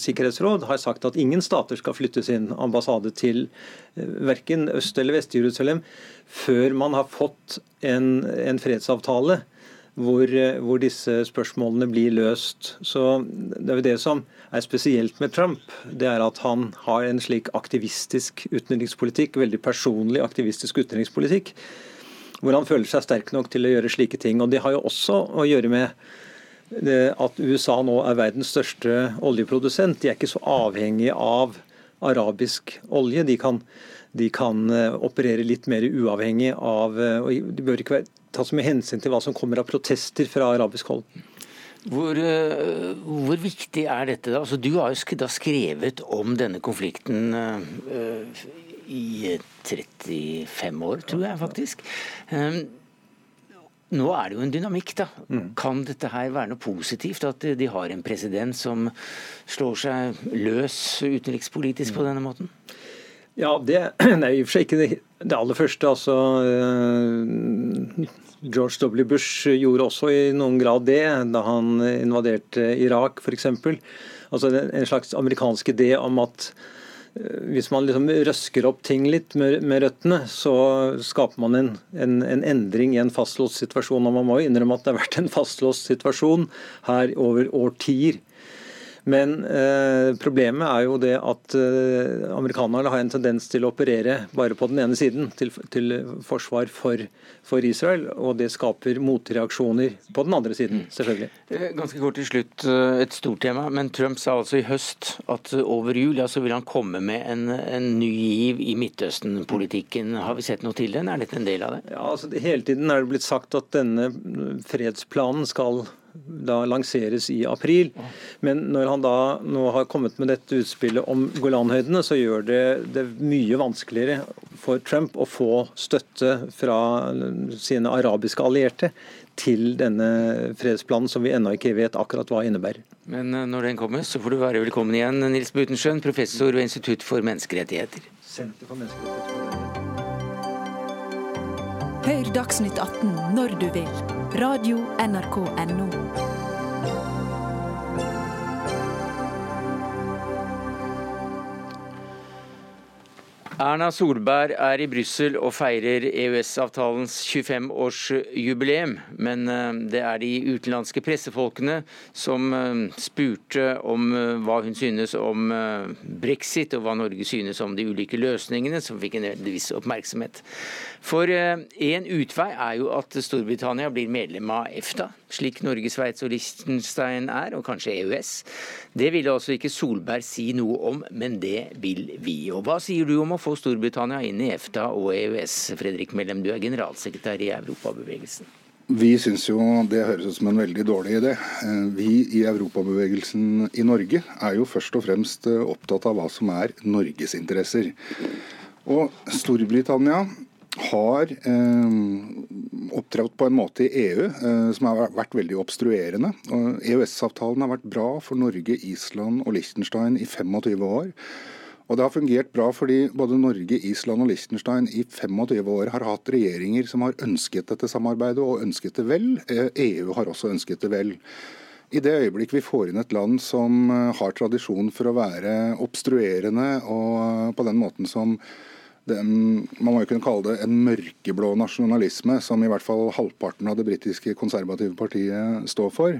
Speaker 10: sikkerhetsråd har sagt at ingen stater skal flytte sin ambassade til verken Øst- eller Vest-Jerusalem før man har fått en, en fredsavtale hvor, eh, hvor, disse spørsmålene blir løst. Så Det er jo det som er spesielt med Trump, det er at han har en slik aktivistisk utenrikspolitikk, veldig personlig aktivistisk utenrikspolitikk, hvor han føler seg sterk nok til å gjøre slike ting. Og Det har jo også å gjøre med at USA nå er verdens største oljeprodusent. De er ikke så avhengig av arabisk olje. De kan, de kan eh, operere litt mer uavhengig av eh, og De bør ikke være ta så mye hensyn til hva som kommer av protester fra arabisk hold.
Speaker 2: Hvor, uh, hvor, viktig er dette? da? Altså, du har jo da skrevet om denne konflikten uh, i 35 år, tror jeg faktisk. Um, nå er det jo en dynamikk, da. Mm. Kan dette her være noe positivt? At de har en president som slår seg løs utenrikspolitisk mm. på denne måten?
Speaker 10: Ja, det, <clears throat> er i og for seg ikke det, aller første. altså uh, George W. Bush gjorde også i noen grad det da han invaderte Irak f.eks. Altså en slags amerikansk idé om at eh, hvis man liksom røsker opp ting litt med, med røttene, så skaper man en, en, en, endring i en fastlåst situasjon. Og man må jo innrømme at det har vært en fastlåst situasjon her over årtier. Men eh, problemet er jo det at eh, amerikanerne har en tendens til å operere bare på den ene siden, til, til forsvar for, for, Israel. Og det skaper motreaksjoner på den andre siden, selvfølgelig.
Speaker 2: Eh, ganske kort til slutt, eh, et stort tema. Men Trump sa altså i høst at over jul ja, så vil han komme med en, en ny giv i Midtøsten-politikken. Har vi sett noe til den? Er dette en del av det?
Speaker 10: Ja, altså Hele tiden er det blitt sagt at denne fredsplanen skal da lanseres i april. Men når han da nå har kommet med dette utspillet om Golanhøydene, så gjør det det mye vanskeligere for Trump å få støtte fra sine arabiske allierte til denne fredsplanen, som vi ennå ikke vet akkurat hva innebærer.
Speaker 2: Men eh, når den kommer, så får du være velkommen igjen, Nils Butenschøn, professor ved Institutt for menneskerettigheter. Senter for menneskerettigheter.
Speaker 6: Hør Dagsnytt 18 når du vil. Radio NRK Radio.nrk.no.
Speaker 2: Erna Solberg er i Brussel og feirer EØS-avtalens 25-årsjubileum. Men eh, det er de utenlandske pressefolkene som eh, spurte om eh, hva hun synes om brexit, og hva Norge synes om de ulike løsningene, som fikk en viss oppmerksomhet. For en utvei er jo at Storbritannia blir medlem av EFTA, slik Norge, Sveits og Liechtenstein er, og kanskje EØS. Det ville altså ikke Solberg si noe om, men det vil vi. Og hva sier du om å få Storbritannia inn i EFTA og EØS, Fredrik Mellem, du er generalsekretær i Europabevegelsen.
Speaker 11: Vi syns jo det høres ut som en veldig dårlig idé. Eh, vi i Europabevegelsen i Norge er jo først og fremst eh, opptatt av hva som er Norges interesser. Og Storbritannia har eh, opptrådt på en måte i EU eh, som har vært veldig obstruerende. EØS-avtalen har vært bra for Norge, Island og Liechtenstein i 25 år. Og det har fungert bra fordi både Norge, Island og Liechtenstein i 25 år har hatt regjeringer som har ønsket dette samarbeidet og ønsket det vel. EU eh, e har også ønsket det vel. I det øyeblikk vi får inn et land som eh, har tradisjon for å være obstruerende, og på den måten som den, man må jo kunne kalle det en mørkeblå nasjonalisme, som i hvert fall halvparten av det britiske konservative partiet står for,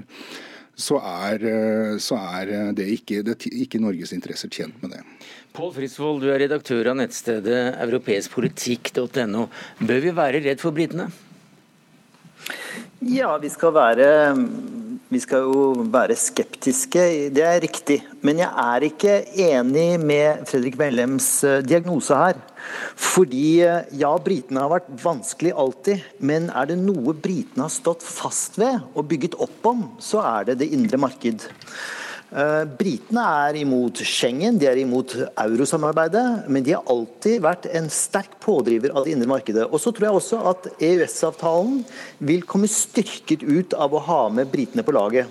Speaker 11: så er, eh, så er det, ikke, det ikke Norges interesser tjent med det.
Speaker 2: Pål Frisvold, du er redaktør av nettstedet europeiskpolitikk.no. Bør vi være redd for britene?
Speaker 12: Ja, vi skal være vi skal jo være skeptiske, det er riktig. Men jeg er ikke enig med Fredrik Mellems eh, diagnose her. Fordi eh, ja, britene har vært vanskelig alltid, men er det noe britene har stått fast ved og bygget opp om, så er det det indre marked. Eh, britene er imot Schengen, de er imot eurosamarbeidet, men de har alltid vært en sterk pådriver av det indre markedet. Og så tror jeg også at EØS-avtalen vil komme styrket ut av å ha med britene på laget.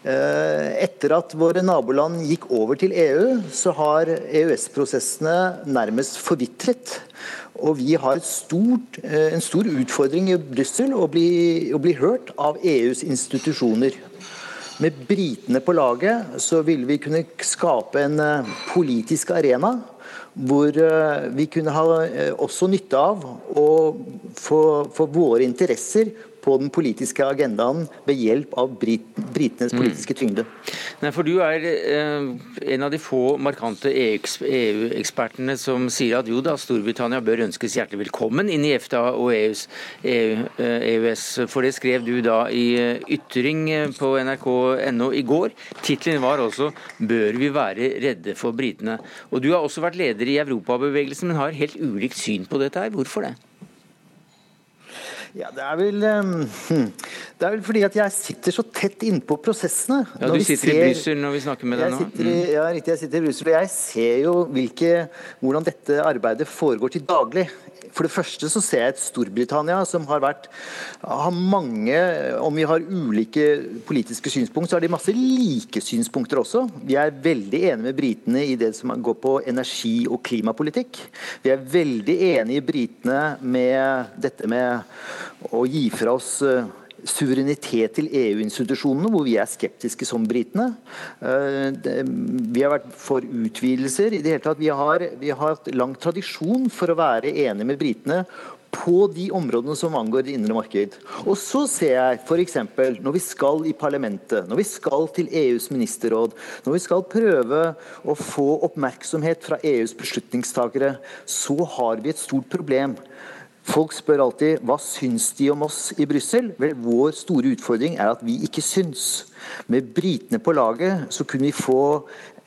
Speaker 12: Eh, etter at våre naboland gikk over til EU, så har EØS-prosessene nærmest forvitret. Og vi har stort, eh, en stor utfordring i Brussel å, å bli hørt av EUs institusjoner. Med britene på laget så ville vi kunne skape en eh, politisk arena hvor eh, vi kunne ha eh, også nytte av å få, få våre interesser på den politiske agendaen ved hjelp av brit britenes mm. politiske tyngde.
Speaker 2: Nei, for Du er eh, en av de få markante EU-ekspertene som sier at jo da, Storbritannia bør ønskes hjertelig velkommen inn i EFTA og EUs, EU, EØS. For det skrev du da i eh, ytring eh, på nrk.no i går. Tittelen var også 'Bør vi være redde for britene'. Og Du har også vært leder i Europabevegelsen, men har helt ulikt syn på dette her. Hvorfor det?
Speaker 12: Ja, det er, vel, det er vel fordi at jeg sitter så tett innpå prosessene.
Speaker 2: Ja, Du sitter ser, i Brussel når vi snakker med deg nå?
Speaker 12: I, mm. ja, riktig. Jeg sitter i Brussel, og jeg ser jo hvilke, hvordan dette arbeidet foregår til daglig. For det første så ser jeg et Storbritannia som har vært har mange Om vi har ulike politiske synspunkt, så har de masse like synspunkter også. Vi er veldig enige med britene i det som går på energi- og klimapolitikk. Vi er veldig enige i britene med dette med å gi fra oss eh, suverenitet til EU-institusjonene, hvor vi er skeptiske som britene. Eh, vi har vært for utvidelser. i det hele tatt. Vi har, vi har hatt lang tradisjon for å være enige med britene på de områdene som angår det indre marked. Og så ser jeg f.eks. når vi skal i parlamentet, når vi skal til EUs ministerråd, når vi skal prøve å få oppmerksomhet fra EUs beslutningstakere, så har vi et stort problem. Folk spør alltid hva syns de om oss i Brussel? Vel, vår store utfordring er at vi ikke syns. Med britene på laget så kunne vi få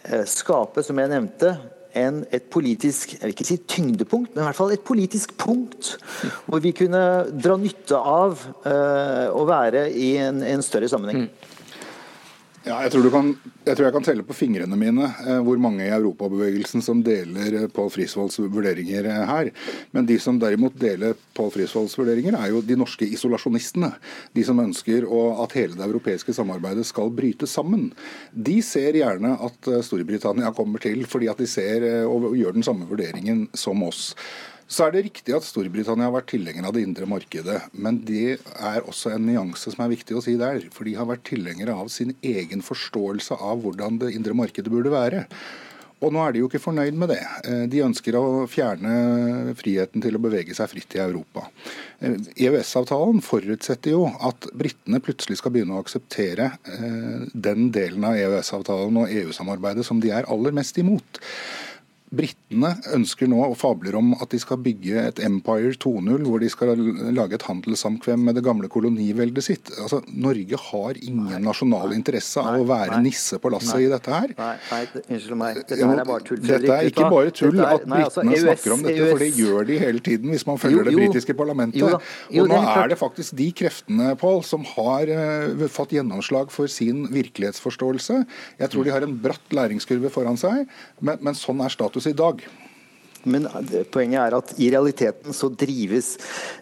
Speaker 12: eh, skape, som jeg nevnte, en, et politisk jeg vil ikke si tyngdepunkt, men i hvert fall et politisk punkt hvor vi kunne dra nytte av uh, å være i en, en større sammenheng. Mm.
Speaker 11: Ja, jeg, tror kan, jeg, tror jeg kan telle på fingrene mine eh, hvor mange i europabevegelsen som deler Paul Pål Frisvolds vurderinger eh, her. Men de som derimot deler Pål Frisvolds vurderinger, er jo de norske isolasjonistene. De som ønsker å, at hele det europeiske samarbeidet skal bryte sammen. De ser gjerne at eh, Storbritannia kommer til, fordi at de ser eh, og gjør den samme vurderingen som oss. Så er det riktig at Storbritannia har vært tilhenger av det indre markedet. Men det er også en nyanse som er viktig å si der. For de har vært tilhengere av sin egen forståelse av hvordan det indre markedet burde være. Og nå er de jo ikke fornøyd med det. Eh, de ønsker å fjerne friheten til å bevege seg fritt i Europa. EØS-avtalen eh, forutsetter jo at britene plutselig skal begynne å akseptere eh, den delen av EØS-avtalen og EU-samarbeidet som de er aller mest imot. Britene ønsker nå og fabler om at de skal bygge et Empire 2.0, hvor de skal lage et handelssamkvem med det gamle koloniveldet sitt. Altså, Norge har ingen nei, nasjonal nei, interesse av nei, å være nisse på lasset i dette her.
Speaker 12: Nei, unnskyld meg. Dette er bare tull.
Speaker 11: Dette er ikke bare tull er, at britene altså, snakker om dette, for det gjør de hele tiden hvis man følger jo, det britiske parlamentet. Jo, jo, og nå er det faktisk de kreftene, Paul, som har uh, fått gjennomslag for sin virkelighetsforståelse. Jeg tror de har en bratt læringskurve foran seg, men, men sånn er status i dag.
Speaker 12: Men poenget er at i realiteten så drives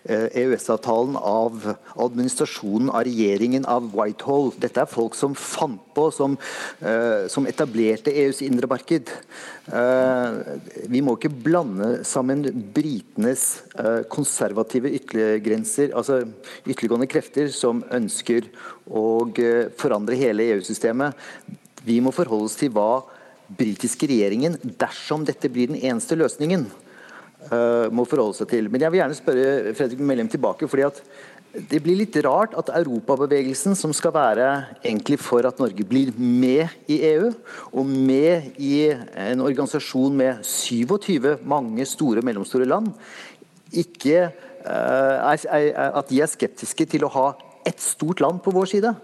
Speaker 12: eh, EØS-avtalen av administrasjonen av regjeringen av Whitehall. Dette er folk som fant på, som, eh, som etablerte EUs indre marked. Eh, vi må ikke blande sammen britenes konservative ytterliggrenser, altså ytterliggående krefter som ønsker å forandre hele EU-systemet. Vi må forholde oss til hva britiske regjeringen, dersom dette blir den eneste løsningen, uh, må forholde seg til. Men jeg vil gjerne spørre Fredrik Mellem tilbake. fordi at det blir litt rart at Europabevegelsen, som skal være egentlig for at Norge blir med i EU, og med i en organisasjon med 27 mange store og mellomstore land, ikke, uh, er, er, at de er skeptiske til å ha ett stort land på vår side.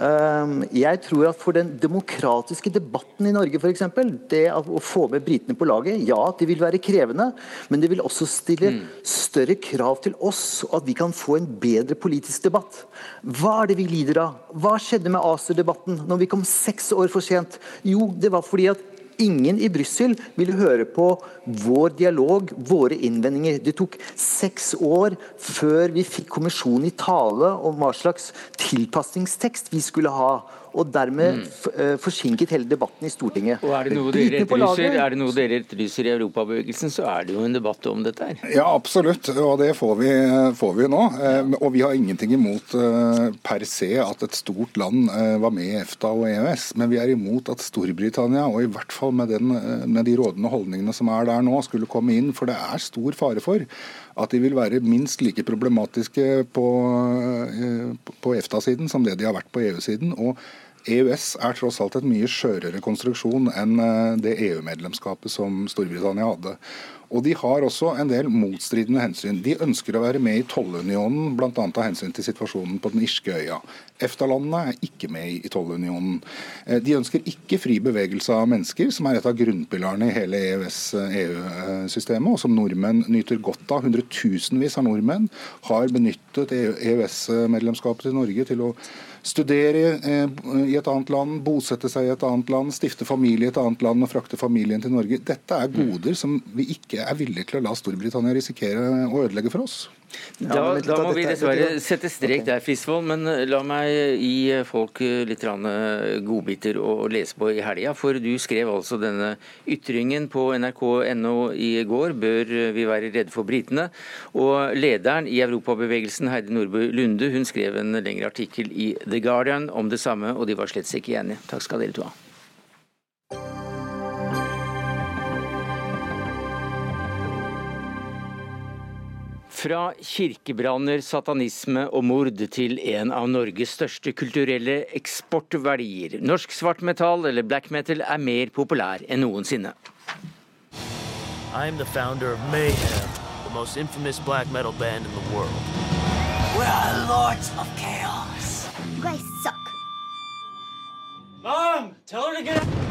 Speaker 12: Ehm, jeg tror at for den demokratiske debatten i Norge f.eks., det å få med britene på laget, ja, det vil være krevende, men det vil også stille mm. større krav til oss, og at vi kan få en bedre politisk debatt. Hva er det vi lider av? Hva skjedde med ACER-debatten når vi kom seks år for sent? Jo, det var fordi at Ingen i Brussel ville høre på vår dialog, våre innvendinger. Det tok seks år før vi fikk kommisjonen i tale om hva slags tilpasningstekst vi skulle ha og dermed mm. forsinket hele debatten i Stortinget.
Speaker 2: Og Er det noe dere etterlyser, er det noe dere etterlyser i Europabevegelsen, så er det jo en debatt om dette her.
Speaker 11: Ja, absolutt, og det får vi, får vi nå. Ja. Eh, og vi har ingenting imot eh, per se at et stort land var med i EFTA og EØS, men vi er imot at Storbritannia, og i hvert fall med, den, med de rådende holdningene som er der nå, skulle komme inn. For det er stor fare for at de vil være minst like problematiske på, på EFTA-siden som det de har vært på EU-siden. og EØS er tross alt et mye skjørere konstruksjon enn eh, det EU-medlemskapet som Storbritannia hadde. Og de har også en del motstridende hensyn. De ønsker å være med i tollunionen, bl.a. av hensyn til situasjonen på den irske øya. EFTA-landene er ikke med i tollunionen. Eh, de ønsker ikke fri bevegelse av mennesker, som er et av grunnpilarene i hele EØS-EU-systemet, og som nordmenn nyter godt av. Hundretusenvis av nordmenn har benyttet EØS-medlemskapet til Norge til å studere eh, i et annet land, bosette seg i et annet land, stifte familie i et annet land og frakte familien til Norge. Dette er goder som vi ikke er villige til å la Storbritannia risikere å ødelegge for oss.
Speaker 2: Da, da, må vi dessverre sette strek der, Frisvold. Men eh, la meg gi folk eh, litt godbiter å lese på i helga. For du skrev altså denne ytringen på nrk.no i går. Bør vi være redde for britene? Og lederen i Europabevegelsen, Heidi Nordbø Lunde, hun skrev en lengre artikkel i The Guardian om det samme, og de var slett ikke enige. Takk skal dere to ha. Fra kirkebranner, satanisme og mord til en av Norges største kulturelle eksportverdier. Norsk svartmetall eller black metal er mer populær enn noensinne. I'm the founder of Mayhem, the most infamous black metal band in the world. We are lords of chaos. You guys suck. Mom, tell her to get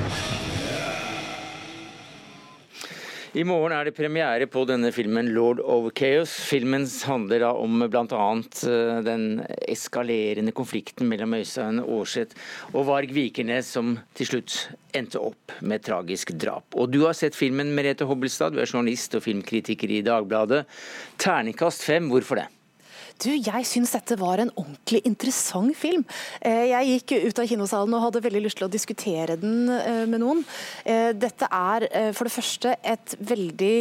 Speaker 2: i morgen er det premiere på denne filmen 'Lord of Chaos'. Filmen handler da om bl.a. Eh, den eskalerende konflikten mellom Øystein Aarseth og Varg Vikernes, som til slutt endte opp med tragisk drap. Og Du har sett filmen, Merete Hobbelstad, du er journalist og filmkritiker i Dagbladet. Terningkast fem, hvorfor det?
Speaker 13: Du, jeg syns dette var en ordentlig interessant film. Eh, jeg gikk ut av kinosalen og hadde veldig lyst til å diskutere den eh, med noen. Eh, dette er for det første et veldig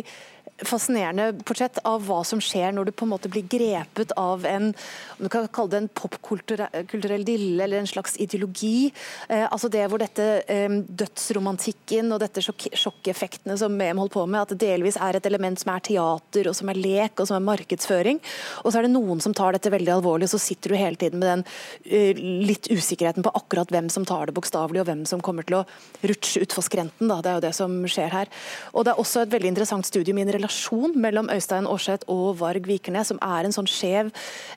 Speaker 13: fascinerende portrett av hva som skjer når du på en måte blir grepet av en om du kan kalle det en popkulturell dille eller en slags ideologi. Eh, altså det hvor dette eh, dødsromantikken og dette sjok sjokkeffektene som EM holdt på med, at det delvis er et element som er teater og som er lek og som er markedsføring. Og så er det noen som tar dette veldig alvorlig, så sitter du hele tiden med den uh, litt usikkerheten på akkurat hvem som tar det bokstavelig, og hvem som kommer til å rutsje utfor skrenten. Da. Det er jo det som skjer her. Og det er også et veldig interessant studium i en relasjon relasjon mellom Øystein Aarseth og Varg Vikernes, som er en sånn skjev,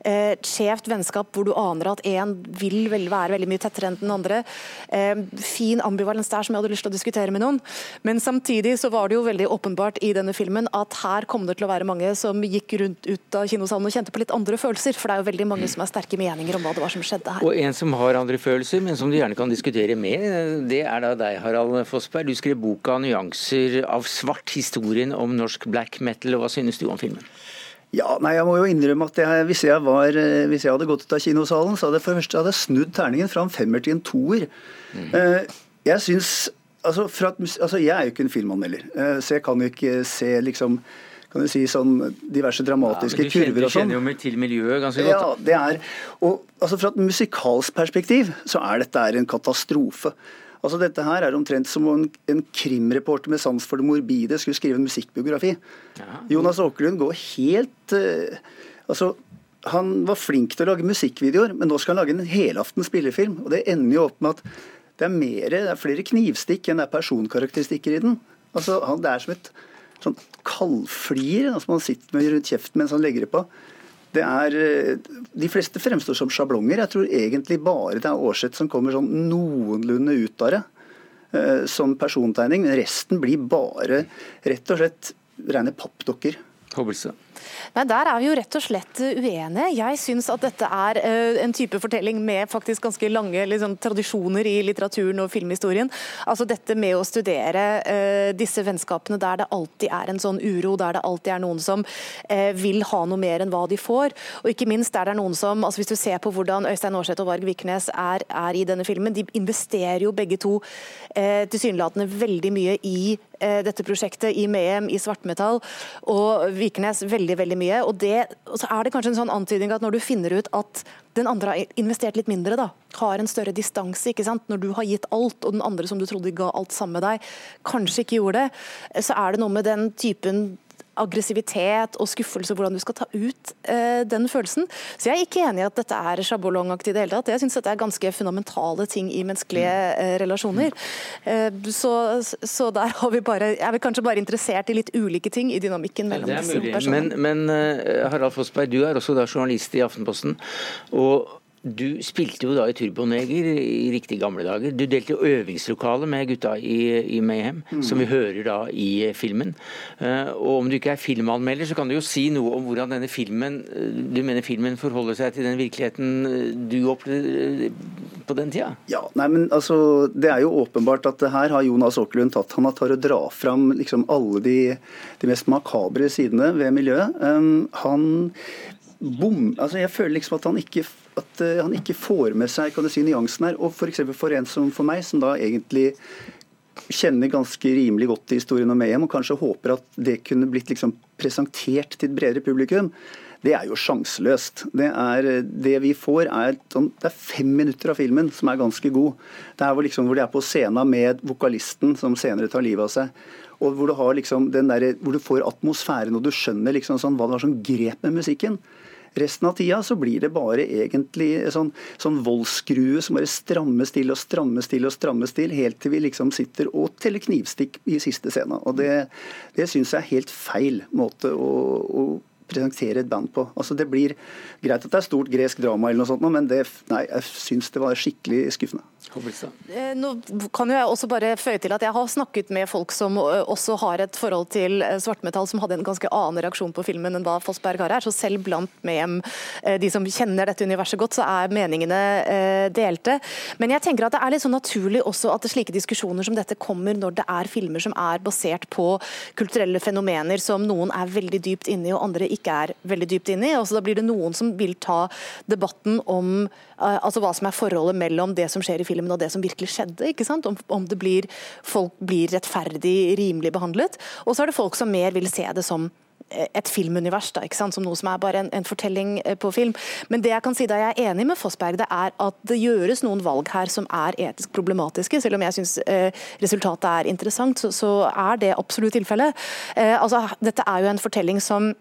Speaker 13: eh, skjevt vennskap hvor du aner at én vil vel være veldig mye tettere enn den andre. Eh, fin ambivalens der som jeg hadde lyst til å diskutere med noen. Men samtidig så var det jo veldig åpenbart i denne filmen at her kom det til å være mange som gikk rundt ut av kinosalen og kjente på litt andre følelser. For det er jo veldig mange som har sterke meninger om hva det var som skjedde her.
Speaker 2: Og en som har andre følelser, men som du gjerne kan diskutere med, det er da deg, Harald Fossberg. Du skrev boka 'Nyanser av svart', historien om norsk black black metal, og hva synes du om filmen?
Speaker 14: Ja, nei, Jeg må jo innrømme at jeg, hvis, jeg var, eh, hvis, jeg hadde gått ut av kinosalen, så hadde jeg for det første hadde snudd terningen fra en femmer til en toer. Mm. Jeg synes, altså, at, altså, Jeg er jo ikke en filmanmelder, uh, så jeg kan jo ikke se liksom kan du si sånn diverse dramatiske ja, kurver og sånn.
Speaker 2: Du kjenner jo til miljøet ganske godt.
Speaker 14: Ja, det er, og altså Fra et musikalsk perspektiv så er dette en katastrofe. Altså Dette her er omtrent som om en, en krimreporter med sans for det morbide skulle skrive en musikkbiografi. Ja. Jonas Åkerlund går helt uh, altså Han var flink til å lage musikkvideoer, men nå skal han lage en helaftens spillefilm. og Det ender jo opp med at det er, mer, det er flere knivstikk enn det er personkarakteristikker i den. Altså, han, Det er som et sånn kaldflir altså man sitter med rundt kjeften mens han legger det på. Det er, eh, de fleste fremstår som sjablonger. Jeg tror egentlig bare det er Aarseth som kommer sånn noenlunde ut av det eh, som persontegning. Men resten blir bare rett og slett rene pappdokker.
Speaker 2: Hobbelse.
Speaker 13: Nei, Der er vi jo rett og slett uenige. Jeg syns at dette er uh, en type fortelling med faktisk ganske lange liksom, tradisjoner i litteraturen og filmhistorien. Altså Dette med å studere uh, disse vennskapene der det alltid er en sånn uro, der det alltid er noen som uh, vil ha noe mer enn hva de får. Og ikke minst der det er noen som, altså Hvis du ser på hvordan Øystein Aarseth og Varg Viknes er, er, i denne filmen, de investerer jo begge to uh, tilsynelatende veldig mye i dette prosjektet, i Mehem, i svartmetall. Og Viknes veldig, veldig mye. Og, det, og så er det kanskje en sånn antydning at når du finner ut at den andre har investert litt mindre, da, har en større distanse. ikke sant? Når du har gitt alt, og den andre som du trodde ga alt sammen med deg, kanskje ikke gjorde det, så er det noe med den typen aggressivitet og skuffelse, hvordan du skal ta ut eh, den følelsen. Så jeg er ikke enig i at dette er sjabolongaktig i det hele tatt. Jeg syns dette er ganske fundamentale ting i menneskelige eh, relasjoner. Eh, så, så, der har vi bare, er vi kanskje bare interessert i litt ulike ting i dynamikken mellom disse personene.
Speaker 2: Men, men eh, Harald Fossberg, du er også da journalist i Aftenposten. og du spilte jo da i Turboneger i riktig gamle dager. Du delte øvingslokale med gutta i, i Mayhem, mm. som vi hører da i filmen. Uh, og om du ikke er filmanmelder, så kan du jo si noe om hvordan denne filmen uh, du mener filmen forholder seg til den virkeligheten eh, du opplevde på den tida?
Speaker 14: Ja, nei, men altså, Det er jo åpenbart at her har Jonas Åkerlund tatt Han har tar å dra fram liksom alle de, de mest makabre sidene ved miljøet. Um, han bom, altså jeg føler liksom at han ikke at uh, han ikke får med seg kan du si, nyansen her. Og f.eks. For, for en som for meg, som da egentlig kjenner ganske rimelig godt til historien om Mayhem, og kanskje håper at det kunne blitt liksom presentert til et bredere publikum, det er jo sjanseløst. Det, er, det vi får, er, sånn, det er fem minutter av filmen som er ganske god. Det er hvor, liksom, hvor de er på scenen med vokalisten som senere tar livet av seg. Og hvor du, liksom der, hvor du får atmosfæren og du skjønner liksom sånn, hva det var som grep med musikken. Resten av tida så blir det bare egentlig sånn, sånn voldsskrue som bare strammes til og strammes til og strammes til, helt til vi liksom sitter og teller knivstikk i siste scene. Og det, det syns jeg er helt feil måte å, å presentere et band på. Altså Det blir greit at det er stort gresk drama, eller noe sånt, men det, nei, jeg syns det var skikkelig skuffende.
Speaker 13: Eh, nå kan jo jeg også bare føye til at Jeg har snakket med folk som eh, også har et forhold til eh, svartmetall, som hadde en ganske annen reaksjon på filmen enn hva Fossberg har her. Så selv blant med de som kjenner dette universet godt, så er meningene delte. Men jeg tenker at det er litt så naturlig også at slike diskusjoner som dette kommer når det er filmer som er basert på kulturelle fenomener som noen er veldig dypt inne i og andre ikke er veldig dypt inne i. Altså, da blir det noen som vil ta debatten om altså, hva som er forholdet mellom det som skjer i filmen og det som virkelig skjedde. ikke sant? Om, om blir, folk blir rettferdig, rimelig behandlet. Og så er det folk som mer vil se det som eh, et filmunivers, da, ikke som noe som er bare en, en, fortelling eh, på film. Men det jeg kan si da jeg er enig med Fossberg, det er at det gjøres noen valg her som er etisk problematiske. Selv om jeg syns eh, resultatet er interessant, så, så, er det absolutt tilfellet. Eh, altså, dette er jo en fortelling som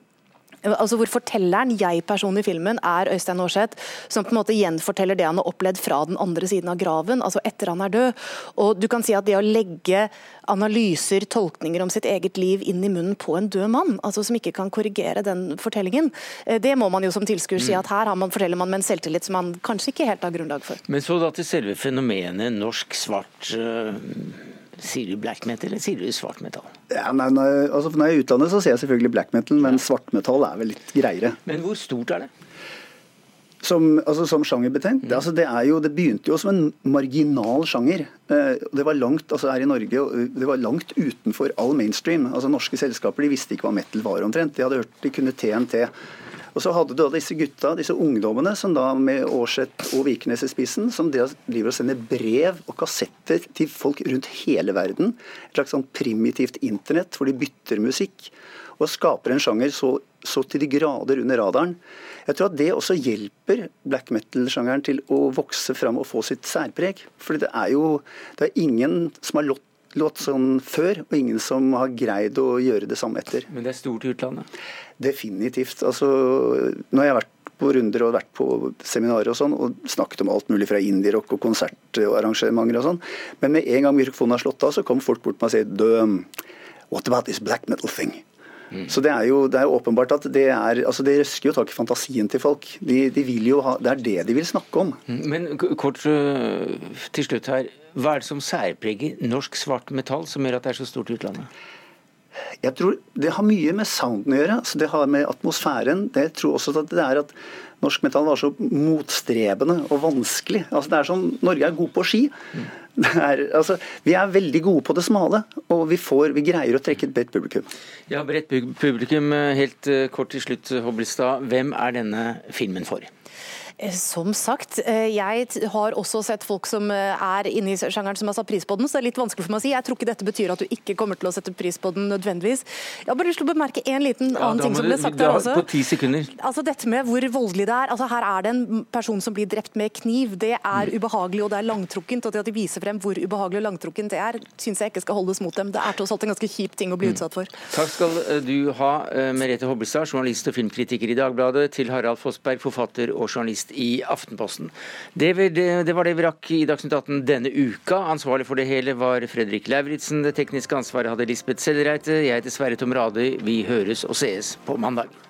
Speaker 13: altså hvor fortelleren, jeg-personen i filmen, er Øystein Aarseth, som på en måte gjenforteller det han har opplevd fra den andre siden av graven, altså etter han er død. Og du kan si at det å legge analyser, tolkninger om sitt eget liv inn i munnen på en død mann, altså som ikke kan korrigere den fortellingen, eh, det må man jo som tilskuer si mm. at her man, forteller man med en selvtillit som man kanskje ikke helt har grunnlag for.
Speaker 2: Men så da til selve fenomenet norsk svart uh Sier du black metal, eller sier du svart metal?
Speaker 14: Ja, nei, nei, altså når jeg er i utlandet, så sier jeg selvfølgelig black metal, men ja. svart metal er vel litt greiere.
Speaker 2: Men hvor stort er det?
Speaker 14: Som, altså, som sjangerbetent? Mm. Altså, det, jo, det, begynte jo som en marginal sjanger. Eh, det var langt altså her i Norge, det var langt utenfor all mainstream. Altså Norske selskaper de visste ikke hva metal var omtrent. De hadde hørt de kunne TNT. Og så hadde du da disse gutta, disse ungdommene, som da med Aarseth og Vikernes i spissen, som driver og sender brev og kassetter til folk rundt hele verden. Et slags sånn primitivt internett hvor de bytter musikk. Og skaper en sjanger så, så til de grader under radaren. Jeg tror at det også hjelper black metal-sjangeren til å vokse fram og få sitt særpreg. For det er jo det er ingen som har lått låt sånn før, og ingen som har greid å gjøre det samme etter.
Speaker 2: Men det er stort i utlandet?
Speaker 14: Definitivt. Altså, nå har jeg vært på runder og vært på seminarer og sånn, og snakket om alt mulig fra indierock og konsertarrangementer og sånn. Men med en gang mikrofonen har slått av, så kom folk bort til meg og sier «The... what about this black metal thing? Mm. Så det er jo det er åpenbart at det er altså det røsker jo tak i fantasien til folk. De, de vil jo ha, Det er det de vil snakke om.
Speaker 2: Mm. Men kort til slutt her. Hva er det som særpreger norsk svart metall, som gjør at det er så stort i utlandet?
Speaker 14: Jeg tror Det har mye med sounden å gjøre. Altså det har med atmosfæren. Det tror også at det er at norsk metall var så motstrebende og vanskelig. Altså det er som Norge er god på ski. Er, altså, vi er veldig gode på det smale, og vi, får, vi greier å trekke et bredt publikum.
Speaker 2: Ja, bredt publikum. Helt eh, kort til slutt, Hobbelstad. Hvem er denne filmen for?
Speaker 13: Eh, som sagt, eh, jeg har også sett folk som eh, er inne i sjangeren som har satt pris på den, så det er litt vanskelig for meg å si. Jeg tror ikke dette betyr at du ikke kommer til å sette pris på den nødvendigvis. Jeg har bare lyst til å bemerke en liten ja, annen ting som ble sagt her også.
Speaker 2: På ti sekunder.
Speaker 13: Altså Dette med hvor voldelig det er. Altså Her er det en person som blir drept med kniv. Det er mm. ubehagelig og det er langtrukkent. Og det at de viser frem hvor ubehagelig og langtrukkent det er, syns jeg ikke skal holdes mot dem. Det er tross alt en ganske kjip ting å bli mm. utsatt for.
Speaker 2: Takk skal du ha, Merete Hobbelstad, journalist og filmkritiker i Dagbladet, til Harald Fossberg, forfatter og journalist i Aftenposten. Det, det, var det vi rakk i Dagsnytt 18 denne uka. Ansvarlig for det hele var Fredrik Lauritzen. Det tekniske ansvaret hadde Lisbeth Sellereite. Jeg heter Sverre Tom Radøy. Vi høres og sees på mandag.